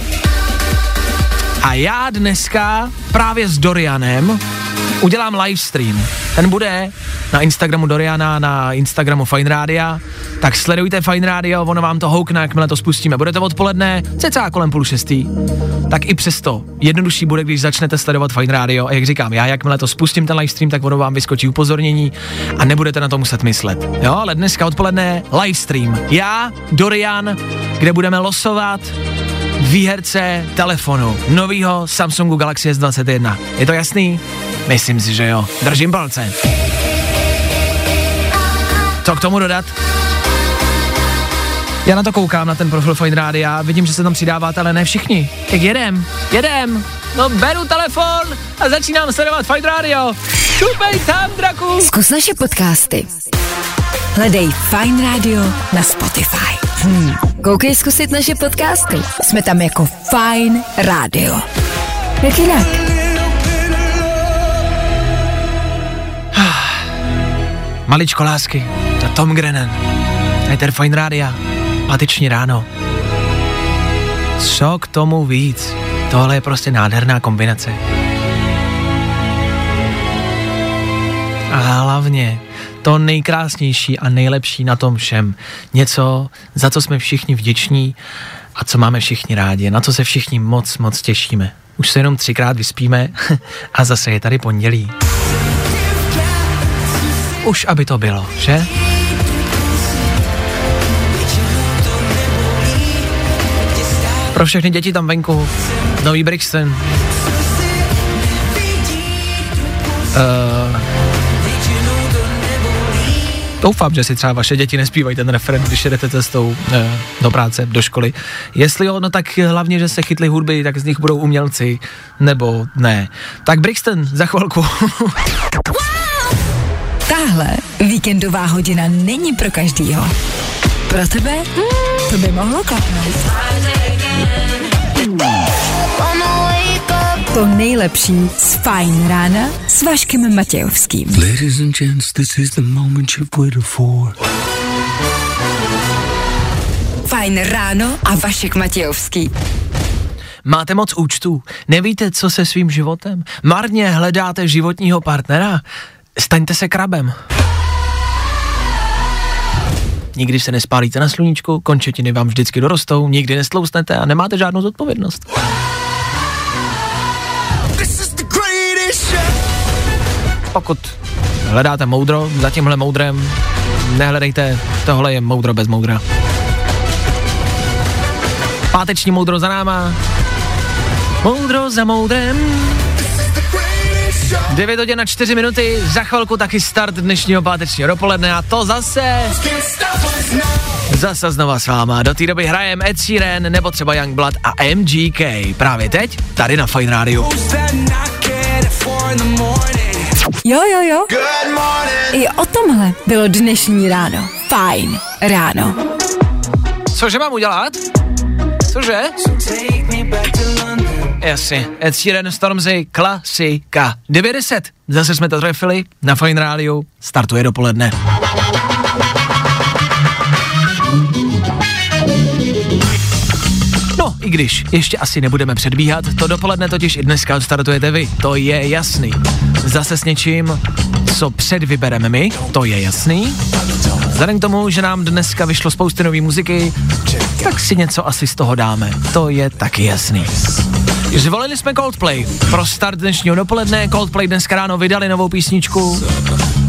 A já dneska právě s Dorianem udělám livestream. Ten bude na Instagramu Doriana, na Instagramu Fine Radio, tak sledujte Fine Radio, ono vám to houkne, jakmile to spustíme. Bude to odpoledne, cca kolem půl šestý. Tak i přesto, jednodušší bude, když začnete sledovat Fine Radio a jak říkám, já jakmile to spustím ten livestream, tak ono vám vyskočí upozornění a nebudete na to muset myslet. Jo, ale dneska odpoledne livestream. Já, Dorian, kde budeme losovat výherce telefonu novýho Samsungu Galaxy S21. Je to jasný? Myslím si, že jo. Držím palce. Co k tomu dodat? Já na to koukám, na ten profil Fine Rádia, vidím, že se tam přidáváte, ale ne všichni. Tak jedem, jedem. No beru telefon a začínám sledovat Fine Radio. Šupej tam, draku. Zkus naše podcasty. Hledej Fine Radio na Spotify. Hmm. Koukej zkusit naše podcasty. Jsme tam jako Fine Radio. Jak jinak? *sighs* Maličko lásky. A Tom Grennan. Peter Fine Rádia. Páteční ráno. Co k tomu víc? Tohle je prostě nádherná kombinace. A hlavně to nejkrásnější a nejlepší na tom všem. Něco, za co jsme všichni vděční a co máme všichni rádi, na co se všichni moc, moc těšíme. Už se jenom třikrát vyspíme *laughs* a zase je tady pondělí. Už aby to bylo, že? Pro všechny děti tam venku, nový Brixton. Uh, doufám, že si třeba vaše děti nespívají ten referent, když jedete cestou uh, do práce, do školy. Jestli jo, no tak hlavně, že se chytli hudby, tak z nich budou umělci, nebo ne. Tak Brixton, za chvilku. *laughs* Tahle víkendová hodina není pro každýho. Pro tebe? Hmm, to by mohlo klapnout. To nejlepší z Fajn rána s Vaškem Matějovským. Ladies and gents, this is the moment you've waited for. Fajn ráno a Vašek Matějovský. Máte moc účtů, nevíte, co se svým životem, marně hledáte životního partnera, staňte se krabem. Nikdy se nespálíte na sluníčku, končetiny vám vždycky dorostou, nikdy nestlousnete a nemáte žádnou zodpovědnost. Pokud hledáte moudro, za tímhle moudrem nehledejte, tohle je moudro bez moudra. Páteční moudro za náma. Moudro za moudrem. 9 hodin na 4 minuty, za chvilku taky start dnešního pátečního dopoledne a to zase, zase znova s váma. Do té doby hrajem Ed Sheeran nebo třeba Youngblood a MGK. Právě teď, tady na Fine Radio. Jo, jo, jo. Good morning. I o tomhle bylo dnešní ráno. Fajn ráno. Cože mám udělat? Cože? Jasně, Ed Sheeran Stormzy, klasika. 90. Zase jsme to trefili, na Fine Radio, startuje dopoledne. I když, ještě asi nebudeme předbíhat, to dopoledne totiž i dneska startujete vy, to je jasný. Zase s něčím, co předvybereme my, to je jasný. Vzhledem k tomu, že nám dneska vyšlo spousty nové muziky, tak si něco asi z toho dáme, to je taky jasný. Zvolili jsme Coldplay. Pro start dnešního dopoledne Coldplay dneska ráno vydali novou písničku.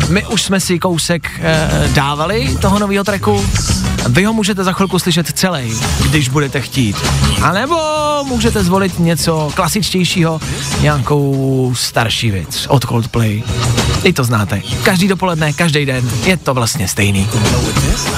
My už jsme si kousek e, dávali toho nového tracku. Vy ho můžete za chvilku slyšet celý, když budete chtít. A nebo můžete zvolit něco klasičtějšího, nějakou starší věc od Coldplay. I to znáte. Každý dopoledne, každý den je to vlastně stejný.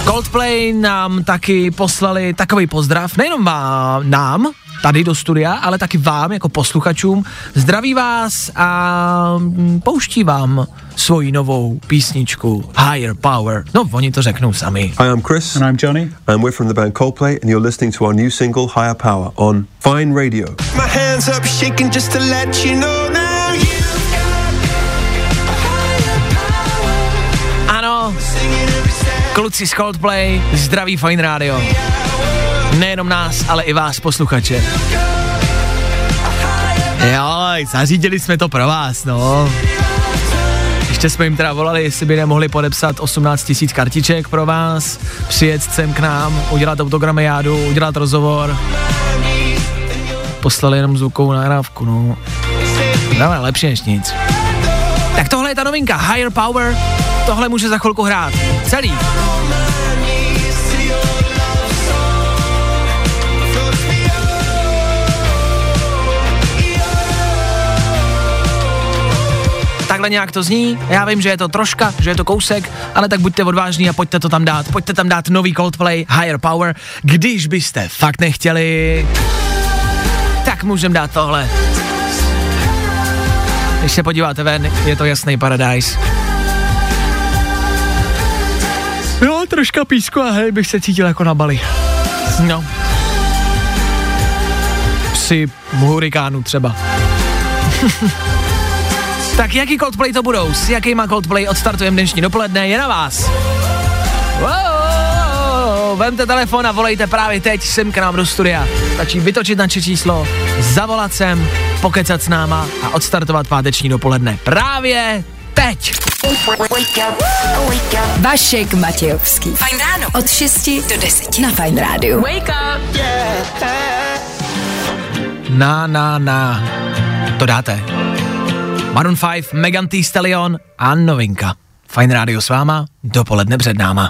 Coldplay nám taky poslali takový pozdrav, nejenom vám, nám, tady do studia, ale taky vám jako posluchačům. Zdraví vás a mm, pouští vám svoji novou písničku Higher Power. No, oni to řeknou sami. Hi, I'm Chris. And I'm Johnny. And we're from the band Coldplay, and you're listening to our new single, Higher Power, on Fine Radio. My hands up shaking just to let you know now you Ano, kluci z Coldplay, zdraví Fine Radio. Nejenom nás, ale i vás, posluchače. Jo, zařídili jsme to pro vás, no. Ještě jsme jim teda volali, jestli by nemohli podepsat 18 000 kartiček pro vás, přijet sem k nám, udělat autogramiádu, udělat rozhovor. Poslali jenom zvukovou nahrávku, no. No, lepší než nic. Tak tohle je ta novinka, Higher Power, tohle může za chvilku hrát. Celý. Takhle nějak to zní, já vím, že je to troška, že je to kousek, ale tak buďte odvážní a pojďte to tam dát. Pojďte tam dát nový Coldplay, Higher Power. Když byste fakt nechtěli, tak můžem dát tohle. Když se podíváte ven, je to jasný paradise. Jo, troška písku a hej, bych se cítil jako na Bali. No. Při hurikánu třeba. *laughs* tak jaký Coldplay to budou? S jakýma Coldplay odstartujeme dnešní dopoledne? Je na vás. Wow, vemte telefon a volejte právě teď sem k nám do studia. Stačí vytočit naše číslo, zavolat sem, pokecat s náma a odstartovat páteční dopoledne. Právě teď. Vašek Matějovský. Fajn ráno. Od 6 do 10 na Fajn rádiu. Wake up. Na, na, na. To dáte. Maroon 5, Megan Thee Stallion a novinka. Fajn rádio s váma, dopoledne před náma.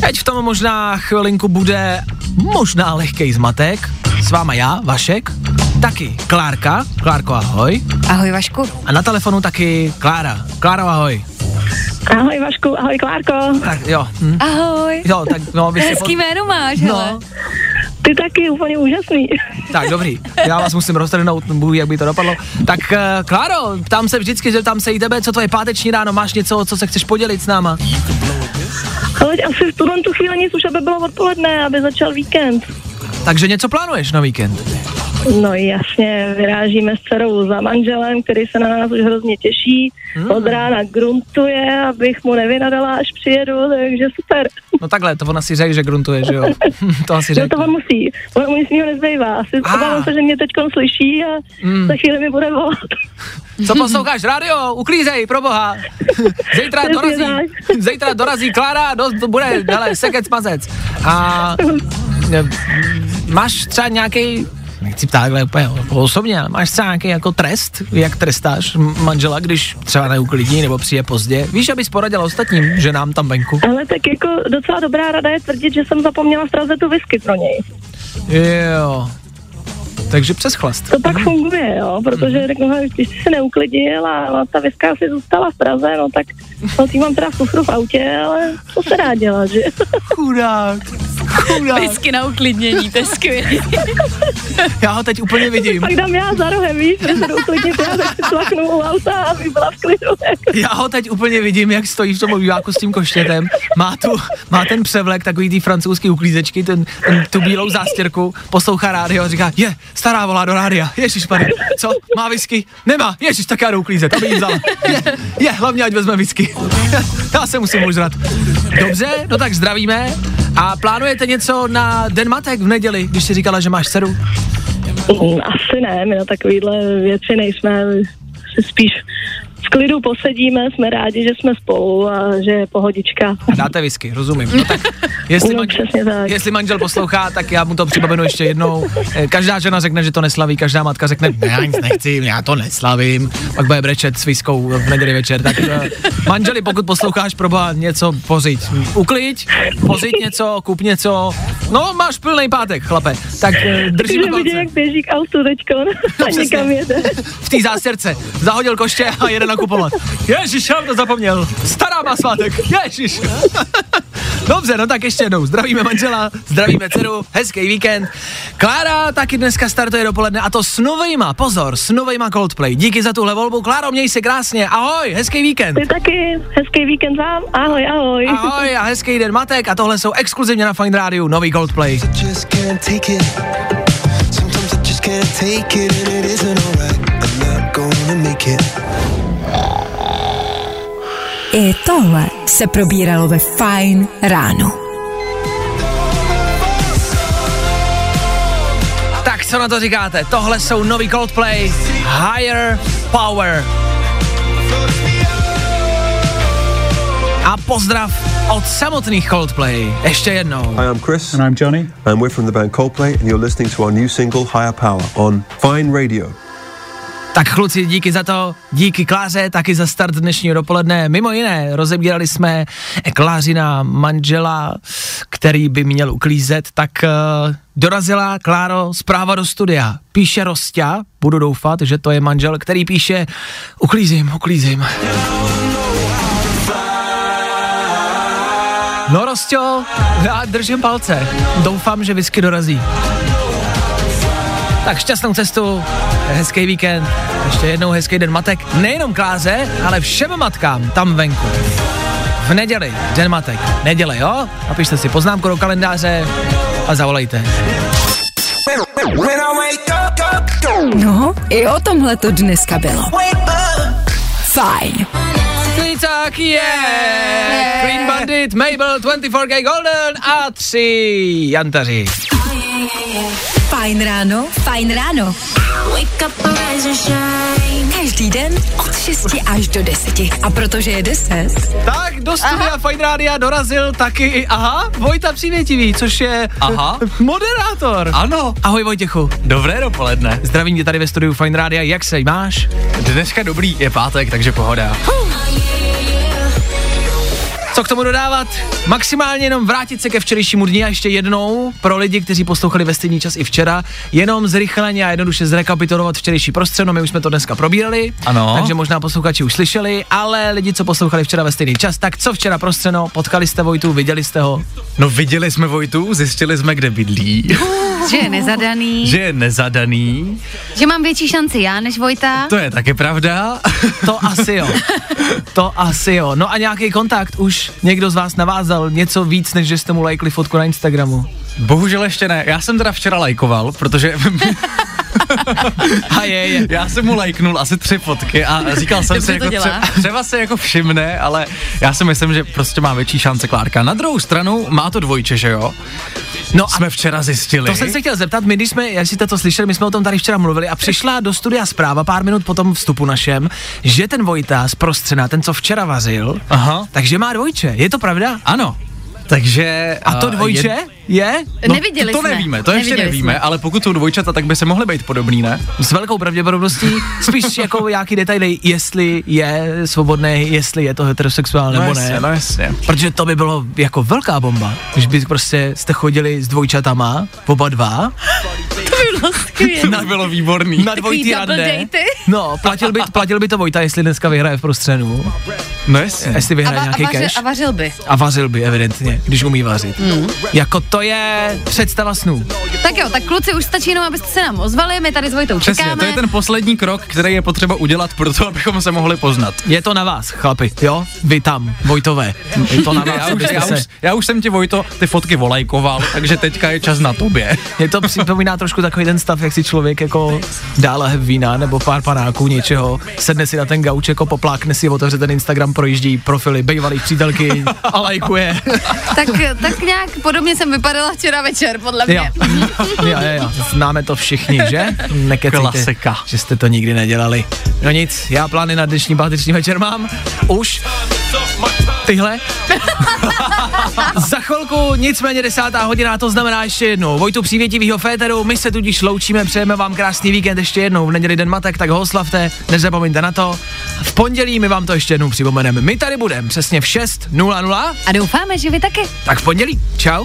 Teď v tom možná chvilinku bude možná lehkej zmatek. S váma já, Vašek, taky Klárka. Klárko, ahoj. Ahoj Vašku. A na telefonu taky Klára. Kláro, ahoj. Ahoj Vašku, ahoj Klárko. Tak jo. Hm. Ahoj. Jo, tak no, vy si Hezký jméno máš, hele. Ty taky úplně úžasný. tak dobrý. Já vás musím roztrhnout, bůh, jak by to dopadlo. Tak uh, Kláro, ptám se vždycky, že tam se i tebe, co to je páteční ráno, máš něco, co se chceš podělit s náma? Ale asi v tuhle tu chvíli nic už, aby bylo odpoledne, aby začal víkend. Takže něco plánuješ na víkend? No jasně, vyrážíme s dcerou za manželem, který se na nás už hrozně těší. Hmm. Od rána gruntuje, abych mu nevynadala, až přijedu, takže super. No takhle, to ona si řekl, že gruntuje, že jo? *laughs* to asi No řekl. to on musí, on mu nic jiného nezbývá. Asi Ah. obávám se, že mě teď slyší a Hmm. za chvíli mi bude volat. Co posloucháš? Radio, uklízej, pro boha. *laughs* Zítra dorazí, zítra dorazí Klára, do, to bude, hele, sekec mazec. A *laughs* máš třeba nějaký nechci ptát takhle úplně osobně, ale máš třeba nějaký jako trest, jak trestáš manžela, když třeba neuklidí nebo přijde pozdě? Víš, abys poradil ostatním ženám tam venku? Ale tak jako docela dobrá rada je tvrdit, že jsem zapomněla v Praze tu whisky pro něj. Jo. Takže přes chlast. To tak funguje, jo, protože řeknu, hele, když jsi se neuklidil a, a ta viska si zůstala v Praze, no tak no, ty mám teda v kufru v autě, ale to se dá dělat, že? Chudák. Chudák. Whisky na uklidnění, to je skvělý. Já ho teď úplně vidím. Pak dám já za rohem, víš, že se uklidnit, já tak si tlaknu u auta, aby byla v klidu. Já ho teď úplně vidím, jak stojí v tom obýváku s tím koštětem, má, tu, má ten převlek, takový ty francouzský uklízečky, ten, ten, tu bílou zástěrku, poslouchá rádio a říká, je, stará volá do rádia, ježiš pane, co, má whisky? Nemá, ježiš, tak já jdu uklízet, aby jí vzala. Je, je, hlavně ať vezme whisky. *laughs* já se musím užrat. Dobře, no tak zdravíme. A plánujete něco na Den matek v neděli, když jsi říkala, že máš dceru? Mm, Asi ne, my na takovýhle věci nejsme, spíš v klidu posedíme, jsme rádi, že jsme spolu a že je pohodička. A dáte whisky, rozumím. No tak, jestli, No, manžel, tak. jestli manžel poslouchá, tak já mu to připomenu ještě jednou. Eh, Každá žena řekne, že to neslaví, každá matka řekne, ne, já nic nechci, já to neslavím. Pak bude brečet s whiskou v neděli večer. Tak eh, manželi, pokud posloucháš, proba něco pořiď. Ukliď, pořiď něco, kup něco. No, máš plný pátek, chlape. Tak eh, držíme Takže vidím, jak běží k autu teďko *laughs* a Přesně. někam jede. V té zástěrce. Zahodil koště a jede nakupovat. Ježíš, já to zapomněl. Stará má svátek. Ježíš. *laughs* Dobře, no tak ještě jednou. Zdravíme manžela, zdravíme dceru, hezký víkend. Klára taky dneska startuje dopoledne a to s novejma, pozor, s novejma Coldplay. Díky za tuhle volbu. Kláro, měj se krásně. Ahoj, hezký víkend. Ty taky, hezký víkend vám, ahoj, ahoj. Ahoj a hezký den matek a tohle jsou exkluzivně na Fine Radio nový Coldplay. just can't take it. Sometimes I just can't take it, and it isn't alright. I'm not gonna make it. I tohle se probíralo ve Fine ráno. Tak co na to říkáte? Tohle jsou nový Coldplay Higher Power. A pozdrav od samotných Coldplay. Ještě jednou. Hi, I'm Chris. And I'm Johnny. And we're from the band Coldplay, and you're listening to our new single, Higher Power, on Fine Radio. Tak kluci, díky za to, díky Kláře, taky za start dnešního dopoledne. Mimo jiné, rozebírali jsme Klářina manžela, který by měl uklízet, tak uh, dorazila Kláro zpráva do studia. Píše Rostia, budu doufat, že to je manžel, který píše uklízím, uklízím. No Rostio, já držím palce. Doufám, že whisky dorazí. Tak šťastnou cestu, hezký víkend, ještě jednou hezký den matek, nejenom Kláře, ale všem matkám tam venku. V neděli, den matek, neděle, jo? Napište si poznámku do kalendáře a zavolejte. No, i o tomhle to dneska bylo. Fajn. Tak je! Clean Bandit, Mabel, 24K Golden a tři jantaři. Fajn ráno, fajn ráno. Každý den od 6 až do 10. A protože je 10, Tak do studia Fine Rádia dorazil taky i, aha, Vojta Přívětivý, což je Aha. *laughs* moderátor. Ano. Ahoj Vojtěchu. Dobré dopoledne. Zdravím tě tady ve studiu Fine Rádia, jak se máš? Dneska dobrý, je pátek, takže pohoda. Co k tomu dodávat? Maximálně jenom vrátit se ke včerejšímu dni a ještě jednou pro lidi, kteří poslouchali ve stejný čas i včera, jenom zrychleně a jednoduše zrekapitulovat včerejší prostřed, no my už jsme to dneska probírali, Ano. takže možná posluchači už slyšeli, ale lidi, co poslouchali včera ve stejný čas, tak co včera prostřeno, potkali jste Vojtu, viděli jste ho? No viděli jsme Vojtu, zjistili jsme, kde bydlí, *laughs* Že je nezadaný, že je nezadaný, že mám větší šanci já než Vojta. to je taky pravda. To asi jo. To asi jo. No a nějaký kontakt už někdo z vás navázal něco víc, než že jste mu lajkli fotku na Instagramu. Bohužel ještě ne. Já jsem teda včera lajkoval, protože A je, je. já jsem mu lajknul asi tři fotky a říkal jsem Dobře si, jako dělá. třeba, třeba se jako všimne, ale já si myslím, že prostě má větší šance Klárka. Na druhou stranu má to dvojče, že jo? No Jsme včera zjistili. To jsem se chtěl zeptat, my když jsme, jak jste to slyšeli, my jsme o tom tady včera mluvili a přišla do studia zpráva pár minut po tom vstupu našem, že ten Vojta z Prostřena, ten, co včera vařil, Aha. takže má dvojče. Je to pravda? Ano. Takže... A to eh, dvojče je- je? Neviděli to jsme. nevíme, to ještě Neviděli nevíme, jsme. ale pokud jsou dvojčata, tak by se mohly být podobný, ne? S velkou pravděpodobností, spíš *laughs* jako nějaký detaily, jestli je svobodný, jestli je to heterosexuál nebo jasně, ne. no jasně. Protože to by bylo jako velká bomba, když by prostě jste chodili s dvojčatama, oba dva, To by bylo skvělé. To bylo výborný. na datey. No, platil by, platil by to Vojta, jestli dneska vyhraje v prostřenu, No jasně. jestli A, vyhraje va- a, nějaký vařil, cash. a vařil by. A vařil by, evidentně, když umí vařit. Mm. Jako to je představa snů. Tak jo, tak kluci, už stačí jenom, abyste se nám ozvali, my tady s Vojtou Přesně, čekáme. to je ten poslední krok, který je potřeba udělat pro to, abychom se mohli poznat. Je to na vás, chlapi, jo? Vy tam, Vojtové. Je to na *laughs* vás, Já už, abyste já, se... už, já už jsem ti, Vojto, ty fotky volajkoval, takže teďka je čas na tobě. *laughs* Mě to připomíná trošku takový ten stav, jak si člověk jako dá lahev vína nebo pár panáků něčeho, sedne si na ten gauč, jako poplákne si, otevře ten Instagram, projíždí profily bejvalých přítelky a lajkuje. *laughs* tak, tak nějak podobně jsem vypadala včera večer, podle Jo. mě. jo, jo, jo. Známe to všichni, že? Nekecejte, Klasika. že jste to nikdy nedělali. No nic, já plány na dnešní páteční večer mám. Už. Tyhle. *laughs* Za chvilku, nicméně desátá hodina, to znamená ještě jednou. Vojtu přívětivýho féteru, my se tudíž loučíme, přejeme vám krásný víkend ještě jednou. V neděli den matek, tak ho oslavte, nezapomeňte na to. V pondělí my vám to ještě jednou připomeneme. My tady budeme přesně v 6.00, A doufáme, že vy taky. tak v pondělí. Čau.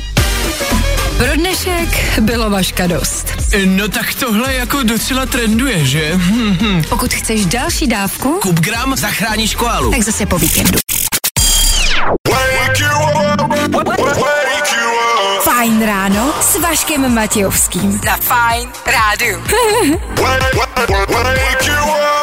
Pro dnešek bylo vaška dost. No tak tohle jako docela trenduje, že? *laughs* Pokud chceš další dávku, Kup gram, zachráníš koalu. tak zase po víkendu. Fajn ráno s Vaškem Matějovským. Na Fajn. Wake you *laughs*